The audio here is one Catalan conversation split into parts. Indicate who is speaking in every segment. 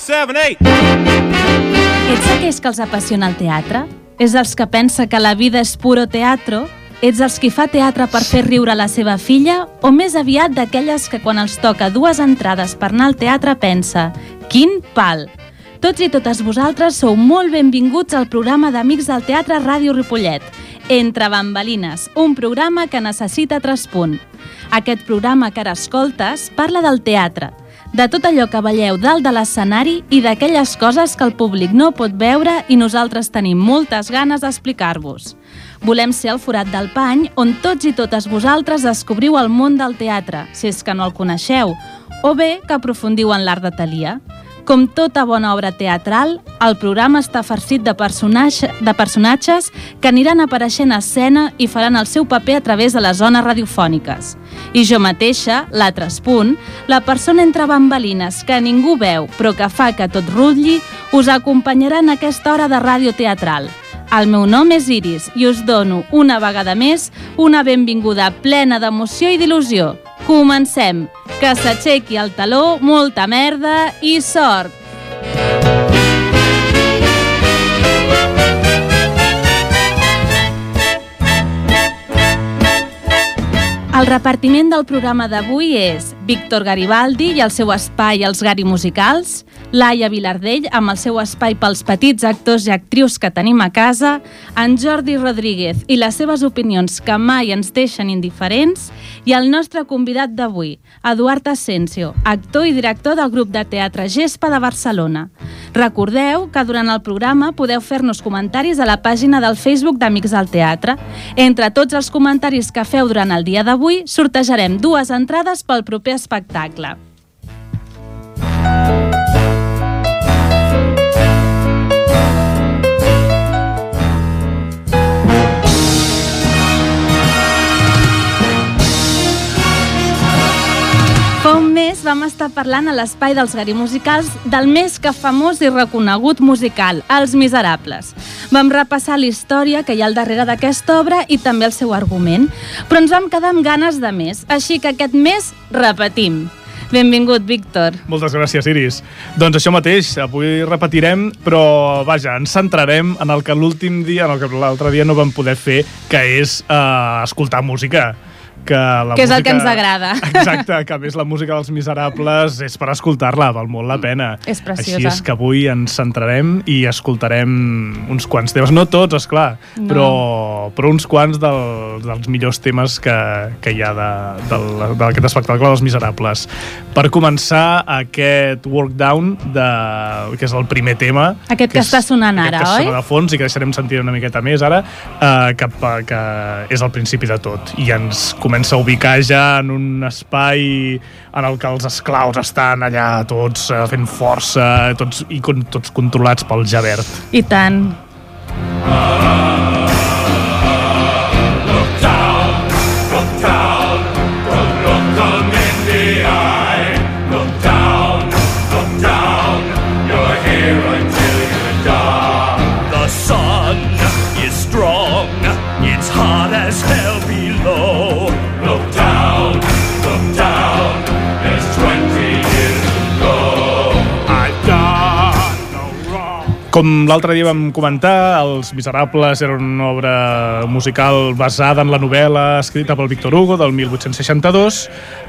Speaker 1: six, seven, eight.
Speaker 2: Ets aquells que els apassiona el teatre? És els que pensa que la vida és puro teatro? Ets els qui fa teatre per fer riure la seva filla? O més aviat d'aquelles que quan els toca dues entrades per anar al teatre pensa «Quin pal!» Tots i totes vosaltres sou molt benvinguts al programa d'Amics del Teatre Ràdio Ripollet, Entre Bambalines, un programa que necessita traspunt. Aquest programa que ara escoltes parla del teatre, de tot allò que veieu dalt de l'escenari i d'aquelles coses que el públic no pot veure i nosaltres tenim moltes ganes d'explicar-vos. Volem ser el forat del pany on tots i totes vosaltres descobriu el món del teatre, si és que no el coneixeu, o bé que aprofundiu en l'art de Talia. Com tota bona obra teatral, el programa està farcit de, personatge, de personatges que aniran apareixent a escena i faran el seu paper a través de les zones radiofòniques. I jo mateixa, l'altre punt, la persona entre bambalines que ningú veu però que fa que tot rutlli, us acompanyarà en aquesta hora de ràdio teatral. El meu nom és Iris i us dono, una vegada més, una benvinguda plena d'emoció i d'il·lusió. Comencem! Que s'aixequi el taló, molta merda i sort! El repartiment del programa d'avui és Víctor Garibaldi i el seu espai Els Gari Musicals, Laia Vilardell amb el seu espai pels petits actors i actrius que tenim a casa, en Jordi Rodríguez i les seves opinions que mai ens deixen indiferents i el nostre convidat d'avui, Eduard Asensio, actor i director del grup de teatre Gespa de Barcelona. Recordeu que durant el programa podeu fer-nos comentaris a la pàgina del Facebook d'Amics del Teatre. Entre tots els comentaris que feu durant el dia d'avui, sortejarem dues entrades pel proper espectacle. Mes vam estar parlant a l'espai dels Gari Musicals del més que famós i reconegut musical, Els Miserables. Vam repassar la història que hi ha al darrere d'aquesta obra i també el seu argument, però ens vam quedar amb ganes de més, així que aquest mes repetim. Benvingut, Víctor.
Speaker 3: Moltes gràcies, Iris. Doncs això mateix, avui repetirem, però vaja, ens centrarem en el que l'últim dia, en el que l'altre dia no vam poder fer, que és eh, escoltar música que la
Speaker 2: que és
Speaker 3: música...
Speaker 2: el que ens agrada.
Speaker 3: Exacte, que a més la música dels Miserables és per escoltar-la, val molt la pena.
Speaker 2: És preciosa.
Speaker 3: Així és que avui ens centrarem i escoltarem uns quants temes, no tots, és clar,
Speaker 2: No.
Speaker 3: però, però uns quants del, dels millors temes que, que hi ha d'aquest espectacle dels Miserables. Per començar, aquest Work Down, de, que és el primer tema...
Speaker 2: Aquest que
Speaker 3: és-
Speaker 2: està sonant ara,
Speaker 3: aquest que
Speaker 2: oi?
Speaker 3: de fons i que deixarem sentir una miqueta més ara, eh, que, que és el principi de tot. I ens comença a ubicar ja en un espai en el que els esclaus estan allà tots eh, fent força tots, i con, tots controlats pel Javert.
Speaker 2: I tant.
Speaker 4: The
Speaker 3: Com l'altre dia vam comentar, Els Miserables era una obra musical basada en la novel·la escrita pel Victor Hugo del 1862.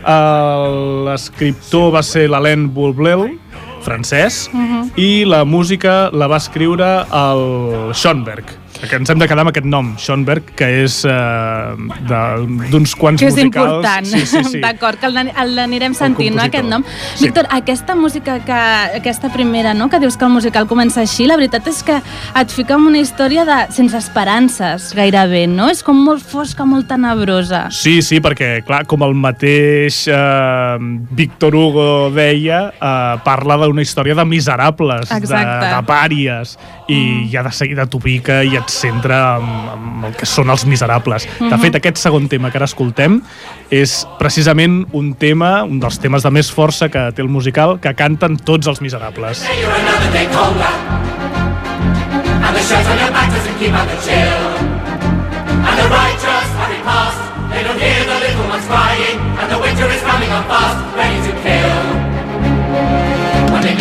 Speaker 3: El- L'escriptor va ser l'Alain Boulblel, francès, i la música la va escriure el Schoenberg, que ens hem de quedar amb aquest nom, Schoenberg, que és eh, d'uns quants
Speaker 2: Que és
Speaker 3: musicals...
Speaker 2: important.
Speaker 3: Sí, sí, sí.
Speaker 2: D'acord, que l'anirem sentint, no, aquest nom.
Speaker 3: Sí.
Speaker 2: Víctor, aquesta música, que aquesta primera, no, que dius que el musical comença així, la veritat és que et fica en una història de sense esperances, gairebé, no? És com molt fosca, molt tenebrosa.
Speaker 3: Sí, sí, perquè, clar, com el mateix eh, Víctor Hugo deia, eh, parla d'una història de miserables, de, de pàries, i mm. ja de seguida t'ho pica i et centra en, en el que són els miserables. Mm -hmm. De fet, aquest segon tema que ara escoltem és precisament un tema, un dels temes de més força que té el musical, que canten tots els miserables.
Speaker 5: And the shirt on your back doesn't keep out the chill. And the righteous hurry past. They don't hear the little ones crying. And the winter is coming on fast, ready to kill.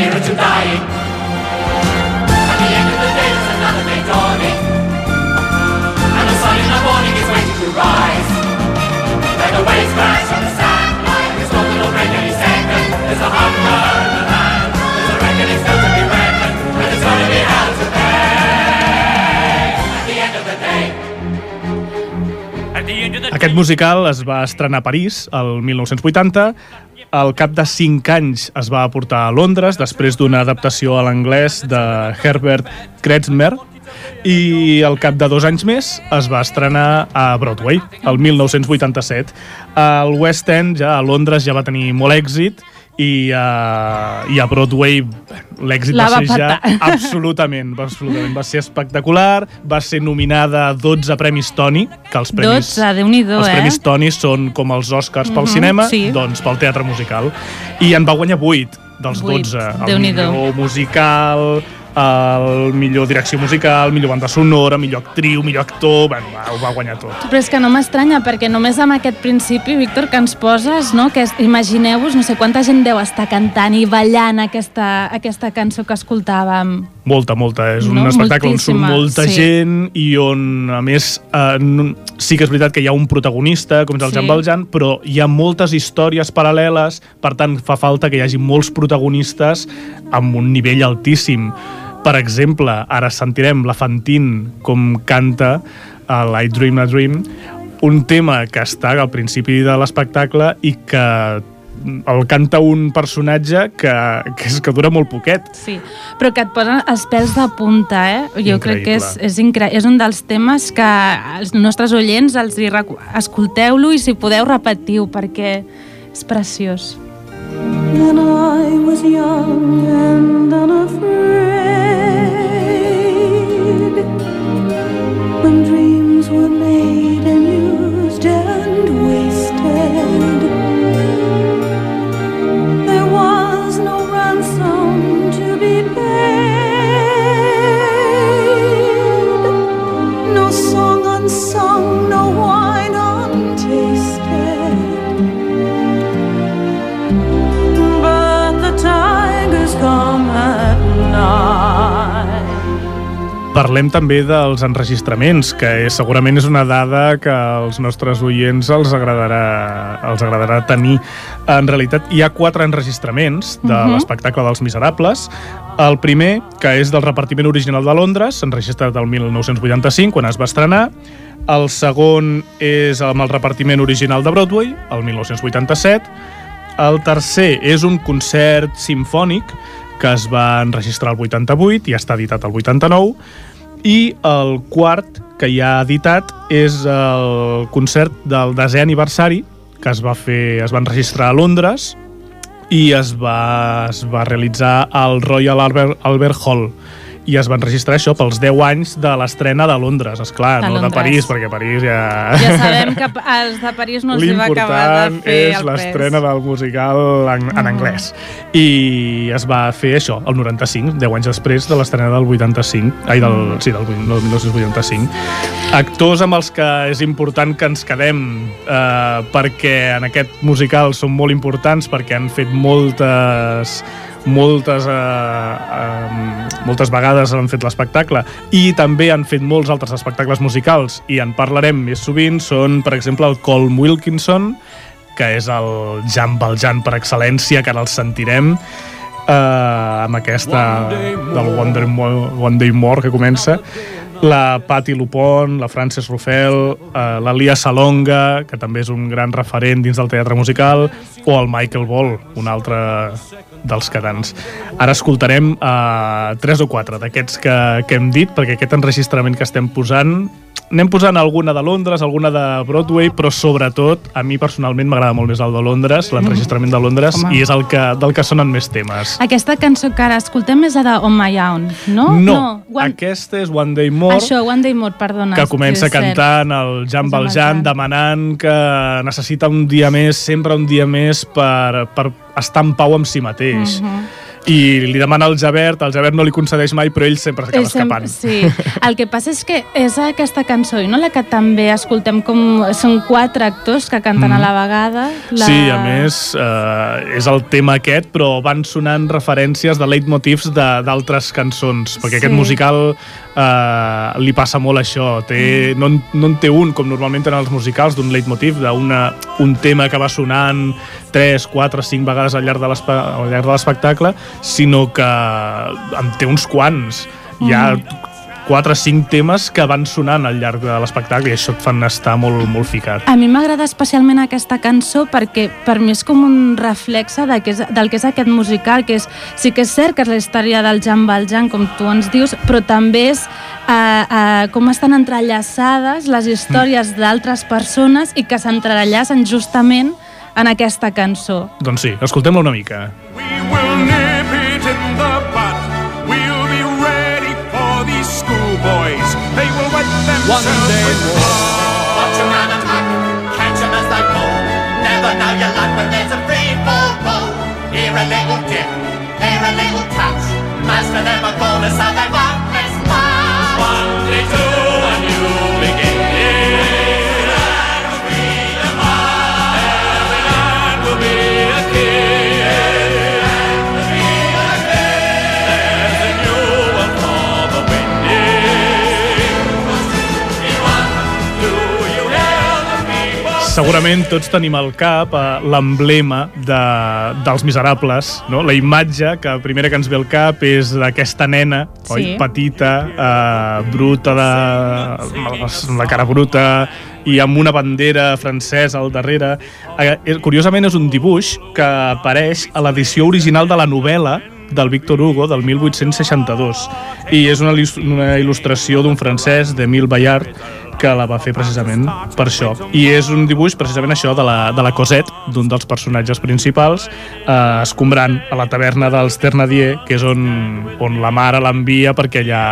Speaker 5: Nearer to dying,
Speaker 3: Aquest musical es va estrenar a París el 1980, al cap de cinc anys es va aportar a Londres després d'una adaptació a l'anglès de Herbert Kretzmer, i al cap de dos anys més es va estrenar a Broadway, el 1987. El West End ja a Londres ja va tenir molt èxit i, uh, i a Broadway l'èxit va
Speaker 2: va
Speaker 3: ser ja
Speaker 2: petar.
Speaker 3: absolutament, va, absolutament va ser espectacular, va ser nominada a 12 premis Tony, que els premis
Speaker 2: 12, Déu-n'hi-do,
Speaker 3: els
Speaker 2: eh?
Speaker 3: premis Tony són com els Oscars pel
Speaker 2: Mhm,
Speaker 3: cinema,
Speaker 2: sí.
Speaker 3: doncs pel teatre musical. I en va guanyar 8 dels
Speaker 2: Vuit,
Speaker 3: 12. El millor musical, el millor direcció musical, millor banda sonora, millor actriu, millor actor... Bueno, va, ho va guanyar tot.
Speaker 2: Però és que no m'estranya, perquè només amb aquest principi, Víctor, que ens poses, no? que imagineu-vos, no sé quanta gent deu estar cantant i ballant aquesta, aquesta cançó que escoltàvem.
Speaker 3: Molta, molta. És un
Speaker 2: No,
Speaker 3: espectacle on surt
Speaker 2: moltíssima,
Speaker 3: molta
Speaker 2: sí.
Speaker 3: gent i on, a més, eh, sí que és veritat que hi ha un protagonista, com és el
Speaker 2: Sí.
Speaker 3: Jean Valjean, però hi ha moltes històries paral·leles, per tant, fa falta que hi hagi molts protagonistes amb un nivell altíssim. Per exemple, ara sentirem la Fantine com canta el I Dream a Dream, un tema que està al principi de l'espectacle i que el canta un personatge que, que, és, que dura molt poquet.
Speaker 2: Sí, però que et posen els pèls de punta, eh? Jo crec que és,
Speaker 3: Increïble.
Speaker 2: és, incre... és un dels temes que els nostres oients els hi escolteu-lo i si podeu repetiu, perquè és preciós.
Speaker 1: When I was young and unafraid,
Speaker 3: Parlem també dels enregistraments, que és, segurament és una dada que als nostres oients els agradarà, els agradarà tenir. En realitat, hi ha quatre enregistraments de
Speaker 2: Mhm.
Speaker 3: l'espectacle dels Miserables. El primer, que és del repartiment original de Londres, enregistrat el 1985, quan es va estrenar. El segon és amb el repartiment original de Broadway, el 1987. El tercer és un concert simfònic que es va enregistrar el 88 i està editat el 89 i el quart que hi ha editat és el concert del desè aniversari que es va fer, es va enregistrar a Londres i es va, es va realitzar al Royal Albert, Albert Hall i es va enregistrar això pels 10 anys de l'estrena de Londres, és clar,
Speaker 2: De
Speaker 3: no de
Speaker 2: Londres.
Speaker 3: París, perquè París ja...
Speaker 2: Ja sabem que als de París no els va acabar de fer
Speaker 3: és l'estrena del musical en, en
Speaker 2: Mm.
Speaker 3: anglès. I es va fer això, el 95, 10 anys després de l'estrena del 85, ai, del,
Speaker 2: Mm.
Speaker 3: sí, del, del 1985. Actors amb els que és important que ens quedem eh, perquè en aquest musical són molt importants perquè han fet moltes moltes, eh, eh, moltes vegades han fet l'espectacle i també han fet molts altres espectacles musicals i en parlarem més sovint són, per exemple, el Colm Wilkinson que és el Jean Valjean per excel·lència, que ara el sentirem eh, amb aquesta del Wonder Mo- One Day More que comença la Patti Lupon, la Frances Ruffel, eh, la Lia Salonga, que també és un gran referent dins del teatre musical, o el Michael Ball, un altre dels cadans. Ara escoltarem eh, tres o quatre d'aquests que, que hem dit, perquè aquest enregistrament que estem posant anem posant alguna de Londres, alguna de Broadway, però sobretot, a mi personalment m'agrada molt més el de Londres, l'enregistrament de Londres,
Speaker 2: Home.
Speaker 3: i és el que, del que sonen més temes.
Speaker 2: Aquesta cançó que ara escoltem és la de On My Own, no?
Speaker 3: no,
Speaker 2: One...
Speaker 3: aquesta és One Day More,
Speaker 2: Això, One Day More, perdona.
Speaker 3: que comença cantant el Jean Valjean demanant que necessita un dia més, sempre un dia més per, per estar en pau amb si mateix.
Speaker 2: Mhm.
Speaker 3: I li demana al Javert, el Javert no li concedeix mai, però ell sempre s'acaba escapant.
Speaker 2: Sí, el que passa és que és aquesta cançó, i no la que també escoltem com... Són quatre actors que canten
Speaker 3: Mm.
Speaker 2: a la vegada. La...
Speaker 3: Sí, a més, eh, és el tema aquest, però van sonant referències de leitmotivs de- d'altres cançons, perquè
Speaker 2: Sí.
Speaker 3: aquest musical eh, li passa molt això. Té, no, en- no en té un, com normalment tenen els musicals, d'un leitmotiv, d'un tema que va sonant 3, 4, 5 vegades al llarg de l'espectacle, sinó que en té uns quants. Hi ha 4 o 5 temes que van sonant al llarg de l'espectacle i això et fan estar molt, molt ficat.
Speaker 2: A mi m'agrada especialment aquesta cançó perquè per mi és com un reflexe de que és, del que és aquest musical, que és, sí que és cert que és la història del Jan Valjean, com tu ens dius, però també és eh, eh, com estan entrellaçades les històries d'altres persones i que s'entrellacen justament en aquesta cançó.
Speaker 3: Doncs sí, escoltem-la una mica.
Speaker 4: We will nip themselves with blood.
Speaker 5: Watch 'em run amok, catch 'em as they fall. Never know your luck when there's a free fall ball. Here a little dip, here a little touch. Most of them are so they
Speaker 3: Segurament tots tenim al cap eh, l'emblema de, dels Miserables, no? la imatge que primera que ens ve al cap és d'aquesta nena,
Speaker 2: Sí.
Speaker 3: oi? petita, eh, bruta, de, amb la cara bruta, i amb una bandera francesa al darrere. Eh, curiosament és un dibuix que apareix a l'edició original de la novel·la del Victor Hugo del 1862 i és una, una il·lustració d'un francès, d'Emile Bayard, que la va fer precisament per això. I és un dibuix precisament això de la, de la Cosette, d'un dels personatges principals, eh, escombrant a la taverna dels Ternadier, que és on, on la mare l'envia perquè allà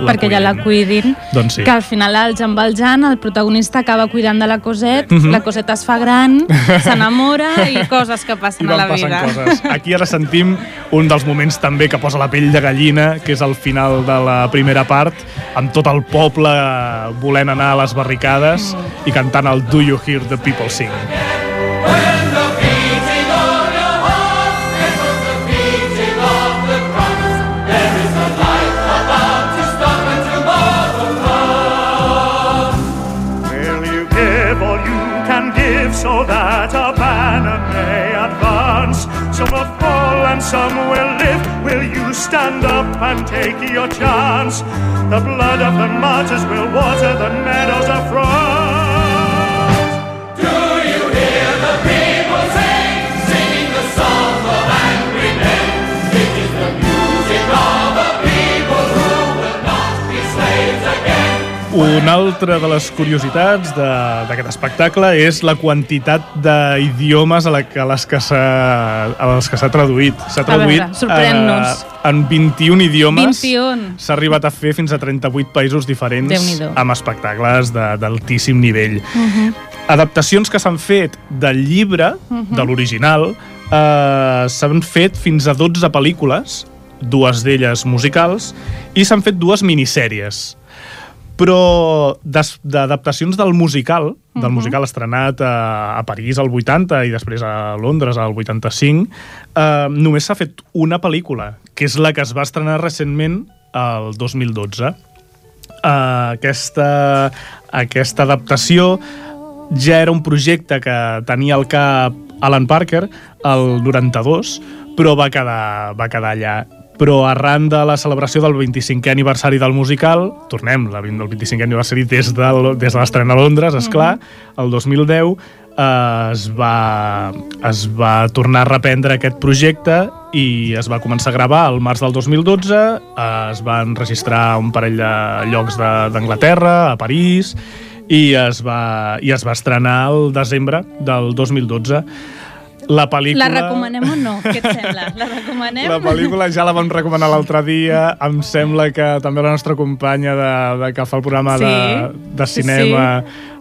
Speaker 3: la
Speaker 2: perquè ja la cuidin.
Speaker 3: Doncs sí.
Speaker 2: Que al final el Jean Valjean, el protagonista, acaba cuidant de la Cosette,
Speaker 3: Mhm.
Speaker 2: la Cosette es fa gran, s'enamora i coses que
Speaker 3: I
Speaker 2: passen a
Speaker 3: van
Speaker 2: la vida.
Speaker 3: coses. Aquí ara sentim un dels moments també que posa la pell de gallina, que és el final de la primera part, amb tot el poble volent anar a les barricades i cantant el Do You Hear the People Sing.
Speaker 5: The the the
Speaker 4: so that a banner may advance? Will fall and some will live. Will you stand up and take your chance? The blood of the martyrs will water the meadows of France.
Speaker 3: Una altra de les curiositats de- d'aquest espectacle és la quantitat d'idiomes a, la, que- a les que s'ha a que s'ha traduït. S'ha
Speaker 2: veure,
Speaker 3: traduït
Speaker 2: sorprèn-nos.
Speaker 3: eh, en 21 idiomes.
Speaker 2: 21.
Speaker 3: S'ha arribat a fer fins a 38 països diferents amb espectacles de- d'altíssim nivell.
Speaker 2: Mhm.
Speaker 3: Adaptacions que s'han fet del llibre,
Speaker 2: Mhm.
Speaker 3: de l'original, eh, s'han fet fins a 12 pel·lícules, dues d'elles musicals, i s'han fet dues minissèries però d'adaptacions del musical, del musical estrenat a, a París al 80 i després a Londres al 85, eh, només s'ha fet una pel·lícula, que és la que es va estrenar recentment el 2012. Eh, aquesta, aquesta adaptació ja era un projecte que tenia al cap Alan Parker el 92, però va quedar, va quedar allà però arran de la celebració del 25è aniversari del musical, tornem, la, del 25è aniversari des de, des de l'estrena a Londres, és clar, el 2010 eh, es, va, es va tornar a reprendre aquest projecte i es va començar a gravar al març del 2012, eh, es van registrar un parell de llocs d'Anglaterra, a París, i es, va, i es va estrenar el desembre del 2012. La pel·lícula...
Speaker 2: La recomanem o no? Què et sembla? La recomanem?
Speaker 3: La pel·lícula ja la vam recomanar l'altre dia. Em sembla que també la nostra companya de, de que fa el programa
Speaker 2: Sí,
Speaker 3: de, de
Speaker 2: sí,
Speaker 3: cinema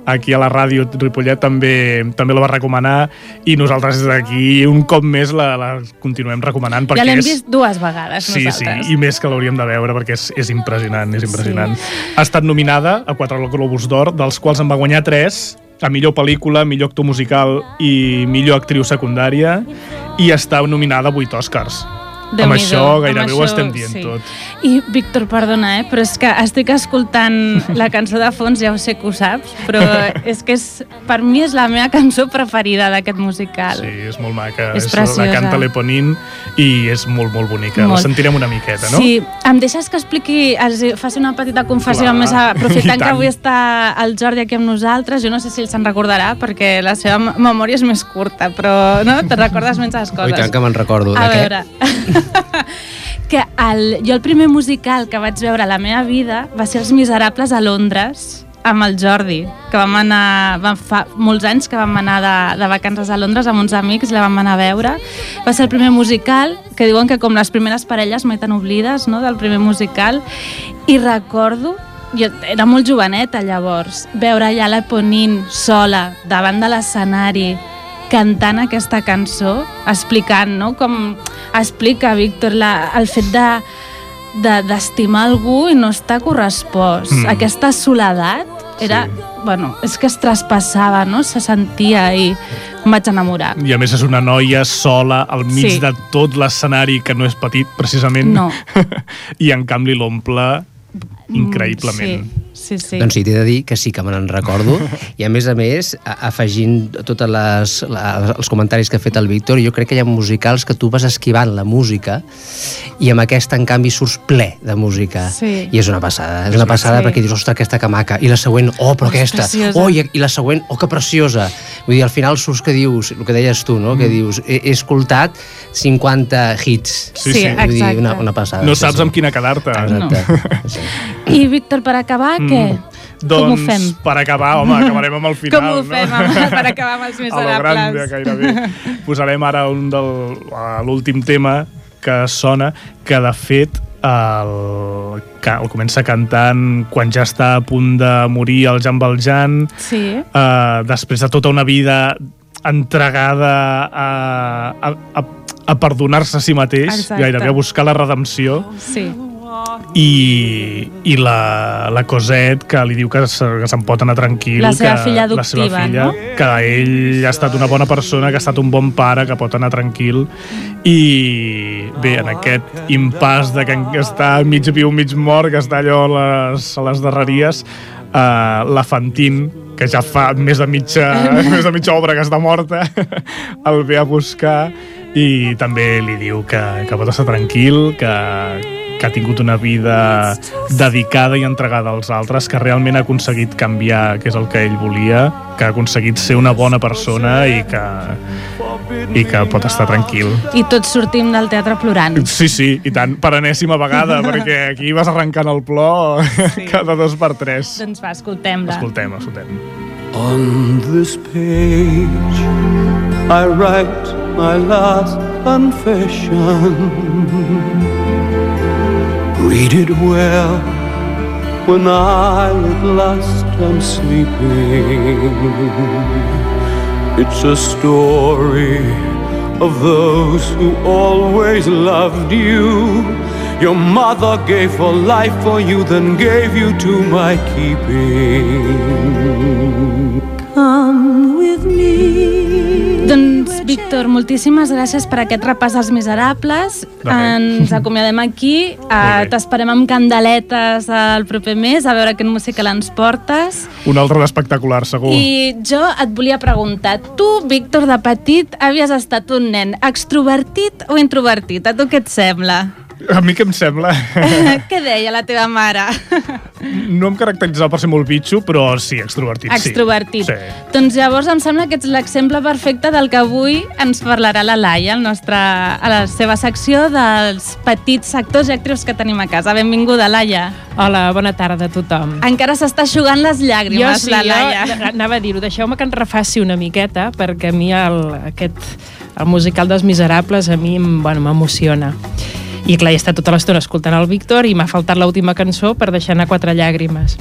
Speaker 3: aquí a la ràdio Ripollet també també la va recomanar i nosaltres des d'aquí un cop més la, la continuem recomanant perquè
Speaker 2: ja l'hem
Speaker 3: és...
Speaker 2: vist dues vegades,
Speaker 3: Sí, sí,
Speaker 2: nosaltres.
Speaker 3: i més que l'hauríem de veure perquè és, és impressionant, és impressionant. Sí. Ha estat nominada a quatre Globus d'Or, dels quals en va guanyar tres, a millor pel·lícula, millor actor musical i millor actriu secundària, i està nominada a vuit Oscars. Amb
Speaker 2: Déu-n'hi-do,
Speaker 3: això
Speaker 2: amb
Speaker 3: gairebé ho
Speaker 2: això,
Speaker 3: estem dient
Speaker 2: sí.
Speaker 3: tot.
Speaker 2: I, Víctor, perdona, eh, però és que estic escoltant la cançó de fons, ja ho sé que ho saps, però és que és, per mi és la meva cançó preferida d'aquest musical.
Speaker 3: Sí, és molt maca.
Speaker 2: És
Speaker 3: la
Speaker 2: preciosa.
Speaker 3: canta l'Eponín i és molt, molt bonica.
Speaker 2: Molt.
Speaker 3: La sentirem una miqueta, no?
Speaker 2: Sí, em deixes que expliqui, els faci una petita confessió,
Speaker 3: Clar,
Speaker 2: més aprofitant que avui està el Jordi aquí amb nosaltres, jo no sé si ell se'n recordarà, perquè la seva memòria és més curta, però no? te recordes menys les coses.
Speaker 6: I tant que me'n recordo.
Speaker 2: A
Speaker 6: De què?
Speaker 2: que el, jo el primer musical que vaig veure a la meva vida va ser Els Miserables a Londres, amb el Jordi, que vam anar, vam fa molts anys que vam anar de, de vacances a Londres amb uns amics, la vam anar a veure. Va ser el primer musical, que diuen que com les primeres parelles mai tan oblides, no?, del primer musical, i recordo jo era molt joveneta llavors, veure allà la Ponin sola, davant de l'escenari, cantant aquesta cançó, explicant, no?, com explica Víctor la, el fet de de- d'estimar algú i no estar correspost.
Speaker 3: Mm.
Speaker 2: Aquesta soledat era...
Speaker 3: Sí.
Speaker 2: Bueno, és que es traspassava, no? Se sentia i em vaig enamorar.
Speaker 3: I a més és una noia sola al mig
Speaker 2: Sí.
Speaker 3: de tot l'escenari que no és petit, precisament.
Speaker 2: No.
Speaker 3: I en canvi l'omple increïblement.
Speaker 2: Mm, Sí, sí, sí.
Speaker 6: Doncs sí, t'he de dir que sí que me n'en recordo i a més a més, afegint totes les, la, els comentaris que ha fet el Víctor, jo crec que hi ha musicals que tu vas esquivant la música i amb aquesta, en canvi, surts ple de música.
Speaker 2: Sí.
Speaker 6: I és una passada. És una passada
Speaker 2: Sí.
Speaker 6: perquè dius, ostres, aquesta que maca. I la següent, oh, però
Speaker 2: Oh,
Speaker 6: aquesta. Oh, i, i la següent, oh, que preciosa. Vull dir, al final surts que dius, el que deies tu, no? Que dius, he, he escoltat 50 hits.
Speaker 3: Sí,
Speaker 2: Sí,
Speaker 3: sí.
Speaker 6: Vull dir,
Speaker 2: exacte.
Speaker 6: una, una passada.
Speaker 3: No
Speaker 6: sí,
Speaker 3: saps
Speaker 6: sí.
Speaker 3: amb quina quedar-te.
Speaker 6: Exacte. Sí.
Speaker 2: I, Víctor, per acabar,
Speaker 3: Mm.
Speaker 2: Què?
Speaker 3: Doncs,
Speaker 2: Com ho fem?
Speaker 3: per acabar, home, acabarem amb el final,
Speaker 2: Com ho
Speaker 3: no?
Speaker 2: fem amb, per acabar amb els
Speaker 3: a lo grande,
Speaker 2: miserables?
Speaker 3: gairebé. Posarem ara un del, l'últim tema que sona, que de fet el, el comença cantant quan ja està a punt de morir el Jan Valjean,
Speaker 2: Sí.
Speaker 3: eh, després de tota una vida entregada a, a, a, a perdonar-se a si mateix,
Speaker 2: Exacte.
Speaker 3: gairebé a buscar la redempció,
Speaker 2: Sí.
Speaker 3: I, i la, la Cosette que li diu que se- que se'n pot anar tranquil
Speaker 2: La seva
Speaker 3: que,
Speaker 2: filla
Speaker 3: la seva
Speaker 2: adoptiva,
Speaker 3: filla,
Speaker 2: no?
Speaker 3: que ell ha estat una bona persona que ha estat un bon pare, que pot anar tranquil i bé, en aquest impàs de que està mig viu, mig mort que està allò a les, a les darreries uh, la Fantine que ja fa més de mitja, més de mitja obra que està morta el ve a buscar i també li diu que, que pot estar tranquil que, que ha tingut una vida dedicada i entregada als altres, que realment ha aconseguit canviar, que és el que ell volia, que ha aconseguit ser una bona persona i que, i que pot estar tranquil.
Speaker 2: I tots sortim del teatre plorant.
Speaker 3: Sí, sí, i tant, per enèsima vegada, perquè aquí vas arrencant el plor sí. cada dos per tres.
Speaker 2: Doncs va, escoltem-la.
Speaker 3: Escoltem, escoltem.
Speaker 7: On this page, I write my last confession. It well when I at last am sleeping. It's a story of those who always loved you. Your mother gave her life for you, then gave you to my keeping.
Speaker 1: Come with me.
Speaker 2: Doncs, Víctor, moltíssimes gràcies per aquest repàs dels miserables. Ens acomiadem aquí. Uh. T'esperem amb candeletes el proper mes, a veure quin musical ens portes.
Speaker 3: Un altre d'espectacular, segur.
Speaker 2: I jo et volia preguntar, tu, Víctor, de petit, havies estat un nen extrovertit o introvertit? A tu què et sembla?
Speaker 3: A mi què em sembla?
Speaker 2: què deia la teva mare?
Speaker 3: No em caracteritzava per ser molt bitxo, però sí, extrovertit, sí.
Speaker 2: Extrovertit.
Speaker 3: Sí.
Speaker 2: Doncs llavors em sembla que ets l'exemple perfecte del que avui ens parlarà la Laia, el nostre, a la seva secció dels petits actors i actrius que tenim a casa. Benvinguda, Laia.
Speaker 8: Hola, bona tarda a tothom.
Speaker 2: Encara s'està aixugant les llàgrimes,
Speaker 8: jo sí,
Speaker 2: la Laia.
Speaker 8: jo anava a dir-ho, deixeu-me que en refaci una miqueta, perquè a mi el, aquest, el musical dels Miserables a mi bueno, m'emociona. I clar, he estat tota l'estona escoltant el Víctor i m'ha faltat l'última cançó per deixar anar quatre llàgrimes.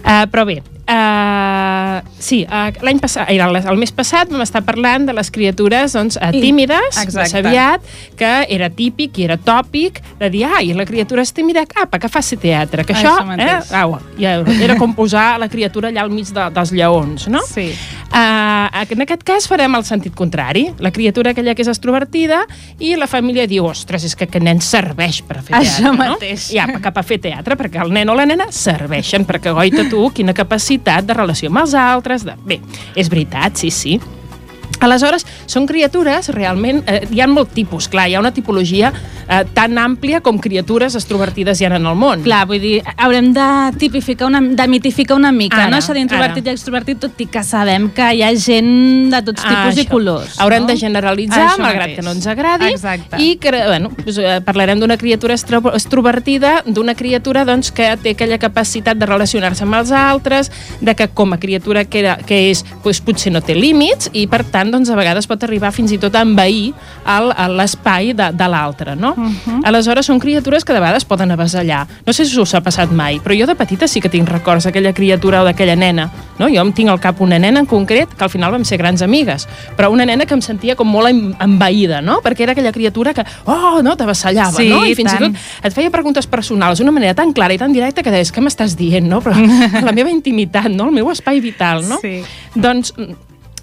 Speaker 8: Uh, però bé, Uh, sí, uh, l'any passat, era el, el mes passat vam estar parlant de les criatures doncs, uh,
Speaker 2: I-
Speaker 8: tímides, de
Speaker 2: exacte.
Speaker 8: Saviat, que era típic i era tòpic de dir, ai, la criatura és tímida, apa, que faci teatre, que això,
Speaker 2: Això
Speaker 8: eh, au, ja, era com posar la criatura allà al mig de, dels lleons, no?
Speaker 2: Sí.
Speaker 8: Uh, en aquest cas farem el sentit contrari. La criatura aquella que és extrovertida i la família diu, ostres, és que aquest nen serveix per fer
Speaker 2: Això
Speaker 8: teatre, no?
Speaker 2: mateix.
Speaker 8: I apa, cap a fer teatre, perquè el nen o la nena serveixen, perquè goita tu, quina capacitat de relació amb els altres. De... Bé, és veritat, sí, sí. Aleshores, són criatures realment... Eh, hi ha molt tipus, clar, hi ha una tipologia eh, tan àmplia com criatures extrovertides hi ha en el món.
Speaker 2: Clar, vull dir, haurem de tipificar una, de mitificar una mica,
Speaker 8: Ara,
Speaker 2: no? Això d'introvertit i extrovertit, tot i que sabem que hi ha gent de tots
Speaker 8: Ah,
Speaker 2: tipus i
Speaker 8: això.
Speaker 2: colors.
Speaker 8: Haurem
Speaker 2: no?
Speaker 8: de generalitzar,
Speaker 2: Això
Speaker 8: malgrat
Speaker 2: mateix.
Speaker 8: que no ens agradi.
Speaker 2: Exacte.
Speaker 8: I que, bueno, doncs, parlarem d'una criatura extro- extrovertida, d'una criatura doncs, que té aquella capacitat de relacionar-se amb els altres, de que com a criatura que, era, que és, doncs, potser no té límits i, per tant, doncs, a vegades pot arribar fins i tot a envair l'espai de, de l'altre, no?
Speaker 2: Mhm.
Speaker 8: Aleshores, són criatures que de vegades poden avasallar. No sé si us ha passat mai, però jo de petita sí que tinc records d'aquella criatura o d'aquella nena. No? Jo em tinc al cap una nena en concret, que al final vam ser grans amigues, però una nena que em sentia com molt envaïda, no? perquè era aquella criatura que, oh, no, t'avassallava,
Speaker 2: Sí,
Speaker 8: no? I fins
Speaker 2: tant.
Speaker 8: i tot et feia preguntes personals d'una manera tan clara i tan directa que deies, què m'estàs dient, no? Però la meva intimitat, no? El meu espai vital, no?
Speaker 2: Sí.
Speaker 8: Doncs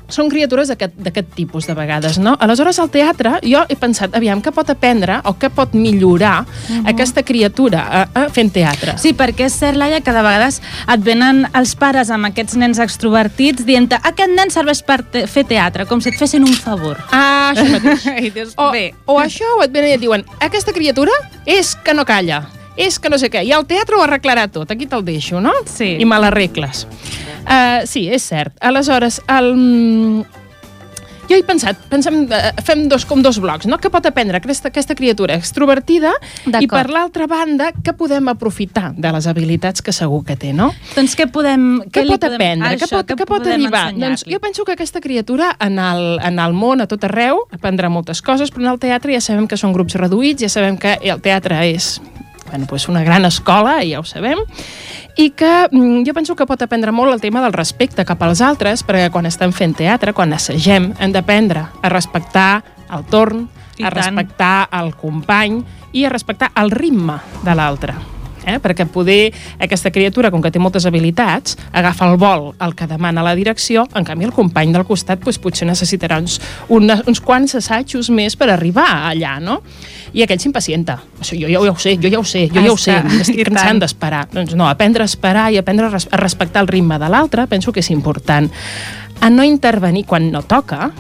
Speaker 8: són criatures d'aquest tipus de vegades, no? Aleshores, al teatre, jo he pensat, aviam, què pot aprendre o què pot millorar aquesta criatura a, a fent teatre?
Speaker 2: Sí, perquè és cert, Laia, que de vegades et venen els pares amb aquests nens extrovertits dient aquest nen serveix per te fer teatre, com si et fessin un favor.
Speaker 8: Ah, això mateix.
Speaker 2: I dius,
Speaker 8: O,
Speaker 2: bé.
Speaker 8: o això, o et venen i et diuen, aquesta criatura és que no calla, és que no sé què, i el teatre ho arreglarà tot, aquí te'l deixo, no?
Speaker 2: Sí.
Speaker 8: I me l'arregles. Uh, sí, és cert. Aleshores, el... Jo he pensat, pensem, eh, fem dos, com dos blocs, no? Què pot aprendre aquesta, aquesta criatura extrovertida i per l'altra banda, què podem aprofitar de les habilitats que segur que té, no?
Speaker 2: Doncs què podem...
Speaker 8: Què
Speaker 2: li
Speaker 8: pot
Speaker 2: podem-
Speaker 8: aprendre?
Speaker 2: Això,
Speaker 8: què pot, què pot arribar? Doncs jo penso que aquesta criatura en el, en el món, a tot arreu, aprendrà moltes coses, però en el teatre ja sabem que són grups reduïts, ja sabem que el teatre és bueno, pues una gran escola, ja ho sabem, i que mm, jo penso que pot aprendre molt el tema del respecte cap als altres, perquè quan estem fent teatre, quan assagem, hem d'aprendre a respectar el torn,
Speaker 2: I
Speaker 8: a
Speaker 2: tant.
Speaker 8: respectar el company i a respectar el ritme de l'altre. Eh? perquè poder aquesta criatura, com que té moltes habilitats, agafa el vol el que demana la direcció, en canvi el company del costat doncs, potser necessitarà uns, una, uns quants assajos més per arribar allà, no? I aquell s'impacienta. Això jo, jo ja ho sé, jo ja ho sé, jo ja ho sé, m'estic
Speaker 2: i tant.
Speaker 8: cansant d'esperar. Doncs no, aprendre a esperar i aprendre a respectar el ritme de l'altre, penso que és important. A no intervenir quan no toca,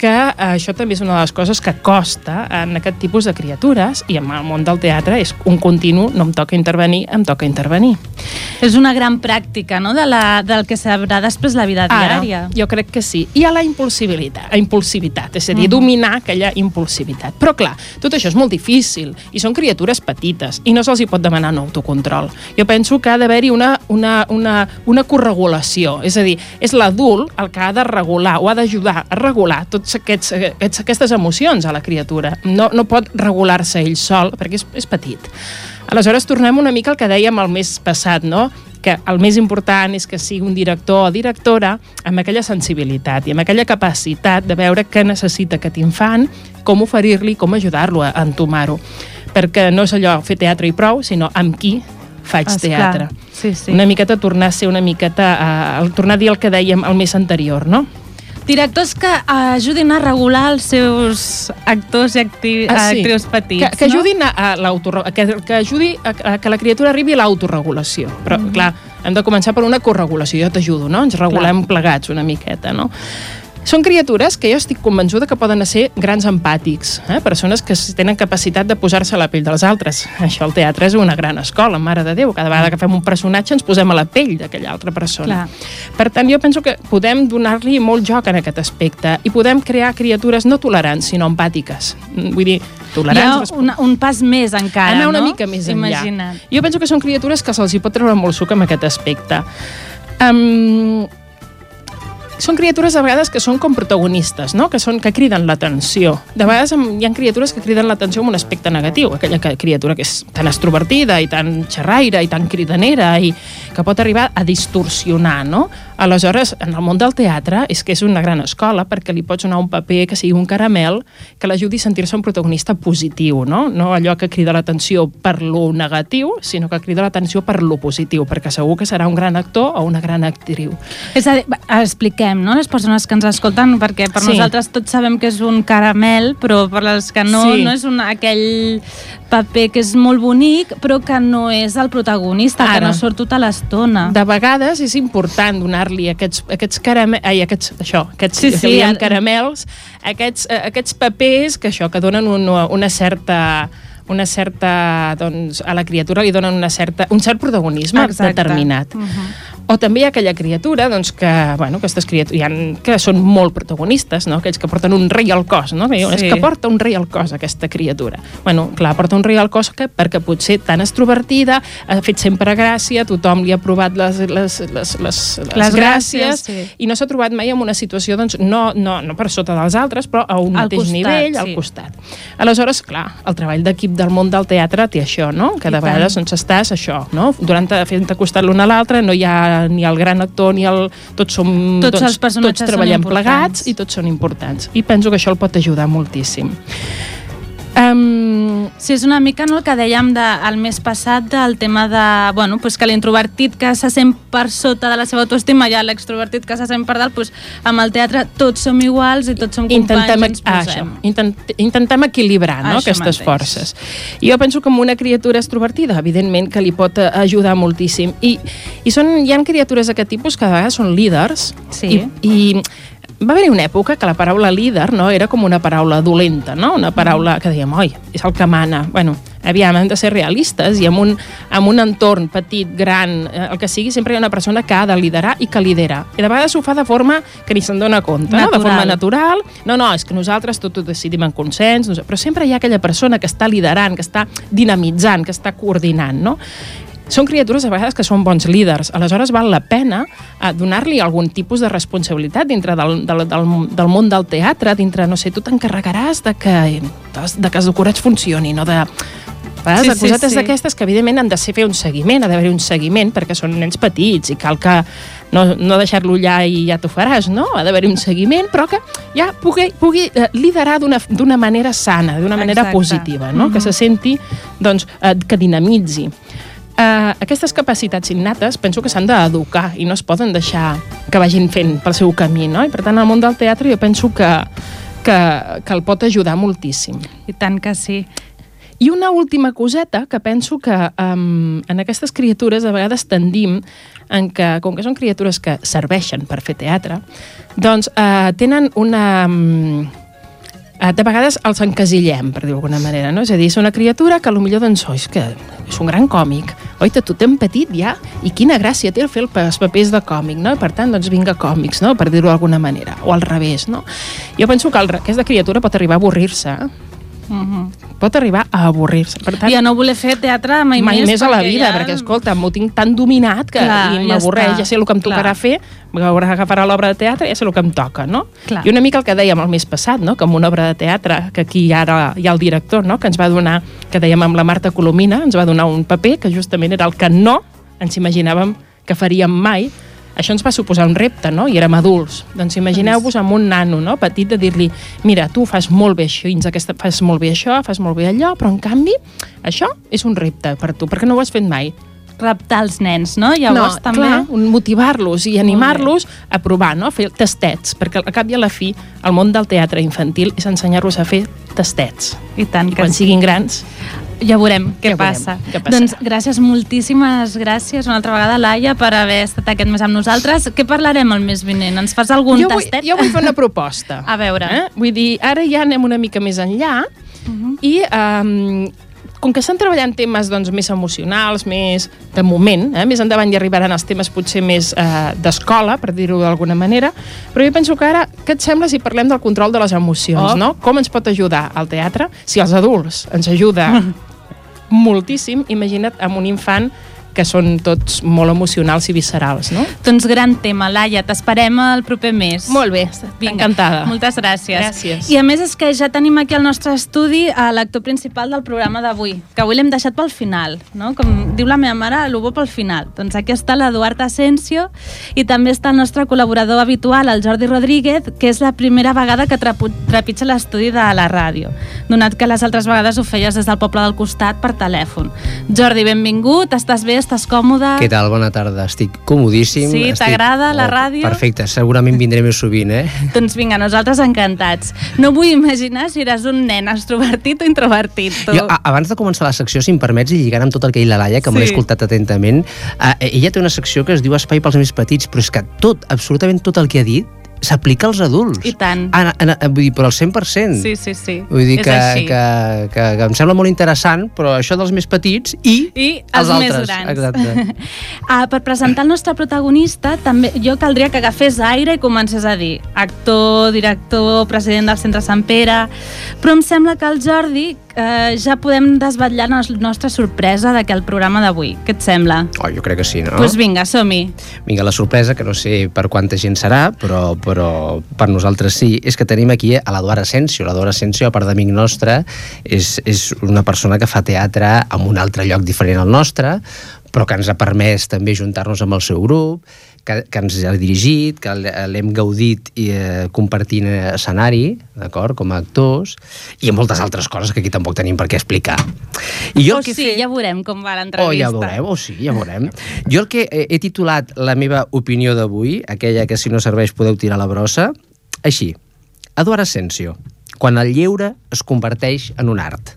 Speaker 8: que eh, això també és una de les coses que costa en aquest tipus de criatures i en el món del teatre és un continu, no em toca intervenir, em toca intervenir.
Speaker 2: És una gran pràctica, no?, de la, del que sabrà després la vida diària.
Speaker 8: jo crec que sí. I a la impulsibilitat, a impulsivitat, és a dir, dominar aquella impulsivitat. Però clar, tot això és molt difícil i són criatures petites i no se'ls hi pot demanar un autocontrol. Jo penso que ha d'haver-hi una, una, una, una corregulació, és a dir, és l'adult el que ha de regular o ha d'ajudar a regular tots aquests, aquests, aquestes emocions a la criatura. No, no pot regular-se ell sol perquè és, és petit. Aleshores, tornem una mica al que dèiem el mes passat, no? que el més important és que sigui un director o directora amb aquella sensibilitat i amb aquella capacitat de veure què necessita aquest infant, com oferir-li, com ajudar-lo a entomar-ho. Perquè no és allò fer teatre i prou, sinó amb qui faig
Speaker 2: Esclar,
Speaker 8: teatre.
Speaker 2: sí, sí.
Speaker 8: Una miqueta tornar a ser una miqueta, uh, tornar a dir el que dèiem el mes anterior, no?
Speaker 2: Directors que ajudin a regular els seus actors i acti
Speaker 8: Ah, sí.
Speaker 2: actrius petits,
Speaker 8: que, que
Speaker 2: no?
Speaker 8: ajudin a, a l'autorre- que, que ajudi a, a que la criatura arribi a l'autoregulació. Però, mm -hmm. clar, hem de començar per una corregulació. Jo t'ajudo, no? Ens regulem clar. plegats una miqueta, no? Són criatures que jo estic convençuda que poden ser grans empàtics, eh? persones que tenen capacitat de posar-se a la pell dels altres. Això al teatre és una gran escola, mare de Déu. Cada vegada que fem un personatge ens posem a la pell d'aquella altra persona.
Speaker 2: Clar.
Speaker 8: Per tant, jo penso que podem donar-li molt joc en aquest aspecte i podem crear criatures no tolerants, sinó empàtiques. Mm, Vull dir,
Speaker 2: Hi
Speaker 8: tolerants...
Speaker 2: ha una, un pas més encara,
Speaker 8: anar una
Speaker 2: no?
Speaker 8: mica més enllà.
Speaker 2: Imagina't.
Speaker 8: Jo penso que són criatures que se'ls hi pot treure molt suc amb aquest aspecte. Um, són criatures a vegades que són com protagonistes, no? que, són, que criden l'atenció. De vegades hi ha criatures que criden l'atenció amb un aspecte negatiu, aquella que- criatura que és tan extrovertida i tan xerraire i tan cridanera i que pot arribar a distorsionar, no? Aleshores, en el món del teatre és que és una gran escola perquè li pots donar un paper que sigui un caramel que l'ajudi a sentir-se un protagonista positiu, no? No allò que crida l'atenció per lo negatiu, sinó que crida l'atenció per lo positiu, perquè segur que serà un gran actor o una gran actriu.
Speaker 2: És a dir, va, expliquem, no?, les persones que ens escolten, perquè per
Speaker 8: Sí.
Speaker 2: nosaltres tots sabem que és un caramel, però per les que no,
Speaker 8: Sí.
Speaker 2: no és un, aquell paper que és molt bonic, però que no és el protagonista, que
Speaker 8: Ara.
Speaker 2: no surt tota l'estona.
Speaker 8: De vegades és important donar-li aquests, aquests caramels, ai, aquests, això, aquests,
Speaker 2: Sí,
Speaker 8: sí,
Speaker 2: ara-
Speaker 8: caramels, aquests, eh, aquests papers que això, que donen una, una certa una certa, doncs, a la criatura li donen una certa, un cert protagonisme
Speaker 2: Exacte.
Speaker 8: determinat.
Speaker 2: Uh -huh.
Speaker 8: O també hi ha aquella criatura doncs, que, bueno, aquestes criatures ha, que són molt protagonistes, no? aquells que porten un rei al cos, no?
Speaker 2: Sí.
Speaker 8: És que porta un rei al cos, aquesta criatura. Bueno, clar, porta un rei al cos que, perquè potser tan extrovertida, ha fet sempre gràcia, tothom li ha provat les, les, les, les, les,
Speaker 2: Les
Speaker 8: gràcies,
Speaker 2: gràcies, sí.
Speaker 8: i no s'ha trobat mai en una situació, doncs, no, no, no per sota dels altres, però a un
Speaker 2: Al
Speaker 8: mateix
Speaker 2: costat,
Speaker 8: nivell,
Speaker 2: sí.
Speaker 8: al costat. Aleshores, clar, el treball d'equip del món del teatre té això, no? Que
Speaker 2: I
Speaker 8: de
Speaker 2: tant.
Speaker 8: vegades doncs, estàs això, no? Durant fent-te costat l'un a l'altre, no hi ha ni el gran actor ni el... Tots som...
Speaker 2: Tots els personatges
Speaker 8: tots treballem plegats i tots són importants. I penso que això el pot ajudar moltíssim. Um,
Speaker 2: Sí, és una mica no, el que dèiem de, el mes passat del tema de, bueno, pues que l'introvertit que se sent per sota de la seva autoestima i l'extrovertit que se sent per dalt, pues, amb el teatre tots som iguals i tots som companys
Speaker 8: intentem,
Speaker 2: i ens
Speaker 8: ah,
Speaker 2: posem.
Speaker 8: intent, intentem equilibrar no,
Speaker 2: Això
Speaker 8: aquestes
Speaker 2: mateix.
Speaker 8: forces. Jo penso que amb una criatura extrovertida, evidentment, que li pot eh, ajudar moltíssim. I, i són, hi ha criatures d'aquest tipus que a vegades són líders
Speaker 2: Sí.
Speaker 8: i, i va haver una època que la paraula líder no, era com una paraula dolenta, no? una paraula que dèiem, oi, és el que mana. Bueno, aviam, hem de ser realistes i en un, en un entorn petit, gran, eh, el que sigui, sempre hi ha una persona que ha de liderar i que lidera. I de vegades ho fa de forma que ni se'n dona compte, no? de
Speaker 2: Natural.
Speaker 8: forma natural. No, no, és que nosaltres tot ho decidim en consens, però sempre hi ha aquella persona que està liderant, que està dinamitzant, que està coordinant, no? Són criatures a vegades que són bons líders, aleshores val la pena eh, donar-li algun tipus de responsabilitat dintre del, del, del, del món del teatre, dintre, no sé, tu t'encarregaràs de que, de que els decorats funcionin, o de, Vegades,
Speaker 2: Sí,
Speaker 8: sí,
Speaker 2: sí,
Speaker 8: cosetes
Speaker 2: sí.
Speaker 8: d'aquestes que evidentment han de ser fer un seguiment, ha d'haver un seguiment perquè són nens petits i cal que no, no deixar-lo allà i ja t'ho faràs, no? Ha d'haver un seguiment, però que ja pugui, pugui eh, liderar d'una manera sana, d'una manera
Speaker 2: Exacte.
Speaker 8: positiva, no? Que se senti, doncs, eh, que dinamitzi. Uh, aquestes capacitats innates penso que s'han d'educar i no es poden deixar que vagin fent pel seu camí, no? I per tant, el món del teatre jo penso que, que, que el pot ajudar moltíssim.
Speaker 2: I tant que sí.
Speaker 8: I una última coseta que penso que um, en aquestes criatures a vegades tendim en que, com que són criatures que serveixen per fer teatre, doncs uh, tenen una... Um, de vegades els encasillem, per dir-ho d'alguna manera, no? És a dir, és una criatura que potser doncs, oh, és que és un gran còmic, oi, tu ten petit ja, i quina gràcia té el fer els papers de còmic, no? I per tant, doncs vinga còmics, no? Per dir-ho d'alguna manera, o al revés, no? Jo penso que el, aquesta criatura pot arribar a avorrir-se, eh?
Speaker 2: -huh.
Speaker 8: pot arribar a avorrir-se. Per tant,
Speaker 2: I a no voler fer teatre mai,
Speaker 8: mai més a la vida,
Speaker 2: ja-
Speaker 8: perquè, escolta, m'ho tinc tan dominat que
Speaker 2: Clar, ja
Speaker 8: m'avorreix,
Speaker 2: està.
Speaker 8: ja sé el que em tocarà
Speaker 2: Clar.
Speaker 8: fer, agafarà l'obra de teatre, ja sé el que em toca, no?
Speaker 2: Clar.
Speaker 8: I una mica el que dèiem el mes passat, no? que amb una obra de teatre, que aquí ara hi ha el director, no? que ens va donar, que dèiem amb la Marta Colomina, ens va donar un paper que justament era el que no ens imaginàvem que faríem mai, això ens va suposar un repte, no? I érem adults. Doncs imagineu-vos amb un nano, no? Petit, de dir-li, mira, tu fas molt bé això, aquesta, fas molt bé això, fas molt bé allò, però en canvi, això és un repte per tu, perquè no ho has fet mai.
Speaker 2: Raptar els nens, no? Llavors
Speaker 8: no,
Speaker 2: també...
Speaker 8: clar, motivar-los i animar-los a provar, no? a fer tastets, perquè al cap i a la fi el món del teatre infantil és ensenyar-los a fer tastets.
Speaker 2: I tant
Speaker 8: I
Speaker 2: que
Speaker 8: quan
Speaker 2: sí.
Speaker 8: siguin grans,
Speaker 2: Ja veurem què
Speaker 8: Ja veurem
Speaker 2: passa.
Speaker 8: què passarà.
Speaker 2: Doncs gràcies, moltíssimes gràcies una altra vegada, Laia, per haver estat aquest mes amb nosaltres. Què parlarem el mes vinent? Ens fas algun
Speaker 8: jo vull,
Speaker 2: tastet?
Speaker 8: jo vull fer una proposta.
Speaker 2: A veure.
Speaker 8: Eh? Vull dir, ara ja anem una mica més enllà
Speaker 2: Uh -huh.
Speaker 8: i um, com que estan treballant temes doncs, més emocionals, més de moment, eh? més endavant hi arribaran els temes potser més eh, d'escola, per dir-ho d'alguna manera, però jo penso que ara, què et sembla si parlem del control de les emocions,
Speaker 2: Oh.
Speaker 8: no? Com ens pot ajudar el teatre? Si els adults ens ajuda moltíssim, imagina't amb un infant que són tots molt emocionals i viscerals, no?
Speaker 2: Doncs gran tema, Laia, t'esperem el proper mes.
Speaker 8: Molt bé, encantada.
Speaker 2: Moltes gràcies.
Speaker 8: Gràcies.
Speaker 2: I a més és que ja tenim aquí al nostre estudi a l'actor principal del programa d'avui, que avui l'hem deixat pel final, no? Com diu la meva mare, el bo pel final. Doncs aquí està l'Eduard Asensio i també està el nostre col·laborador habitual, el Jordi Rodríguez, que és la primera vegada que trepitja l'estudi de la ràdio, donat que les altres vegades ho feies des del poble del costat per telèfon. Jordi, benvingut, estàs bé, estàs còmode?
Speaker 6: Què tal? Bona tarda. Estic comodíssim.
Speaker 2: Sí,
Speaker 6: estic...
Speaker 2: t'agrada la ràdio?
Speaker 6: Perfecte, segurament vindré més sovint, eh?
Speaker 2: Doncs vinga, nosaltres encantats. No vull imaginar si eres un nen extrovertit o introvertit, tu.
Speaker 6: Jo, a, abans de començar la secció, si em permets, i lligant amb tot el que ha dit la Laia, que sí. me l'he
Speaker 2: Sí.
Speaker 6: escoltat atentament, uh, ella té una secció que es diu Espai pels més petits, però és que tot, absolutament tot el que ha dit, s'aplica als adults.
Speaker 2: I tant.
Speaker 6: Ah, ah, ah, vull dir, però al 100%.
Speaker 2: Sí, sí, sí.
Speaker 6: Vull dir
Speaker 2: És
Speaker 6: que,
Speaker 2: així.
Speaker 6: que, que, que em sembla molt interessant, però això dels més petits i,
Speaker 2: I els, més
Speaker 6: altres.
Speaker 2: grans.
Speaker 6: Exacte.
Speaker 2: ah, per presentar el nostre protagonista, també jo caldria que agafés aire i comencés a dir actor, director, president del Centre Sant Pere... Però em sembla que el Jordi eh, ja podem desvetllar la nostra sorpresa d'aquest programa d'avui. Què et sembla?
Speaker 6: Oh, jo crec que sí, no?
Speaker 2: Doncs pues vinga, som-hi.
Speaker 6: Vinga, la sorpresa, que no sé per quanta gent serà, però, però per nosaltres sí, és que tenim aquí a l'Eduard Asensio. L'Eduard Asensio, a part d'amic nostre, és, és una persona que fa teatre en un altre lloc diferent al nostre, però que ens ha permès també juntar-nos amb el seu grup, que, que ens ha dirigit, que l'hem gaudit i, eh, compartint escenari, d'acord, com a actors, i moltes altres coses que aquí tampoc tenim per què explicar. I jo
Speaker 2: O
Speaker 6: que
Speaker 2: sí,
Speaker 6: fet-
Speaker 2: ja veurem com va
Speaker 6: Oh,
Speaker 2: l'entrevista.
Speaker 6: ja veurem, o sí, ja veurem. Jo el que he, he titulat la meva opinió d'avui, aquella que si no serveix podeu tirar la brossa, així. Eduard Asensio, quan el lleure es converteix en un art.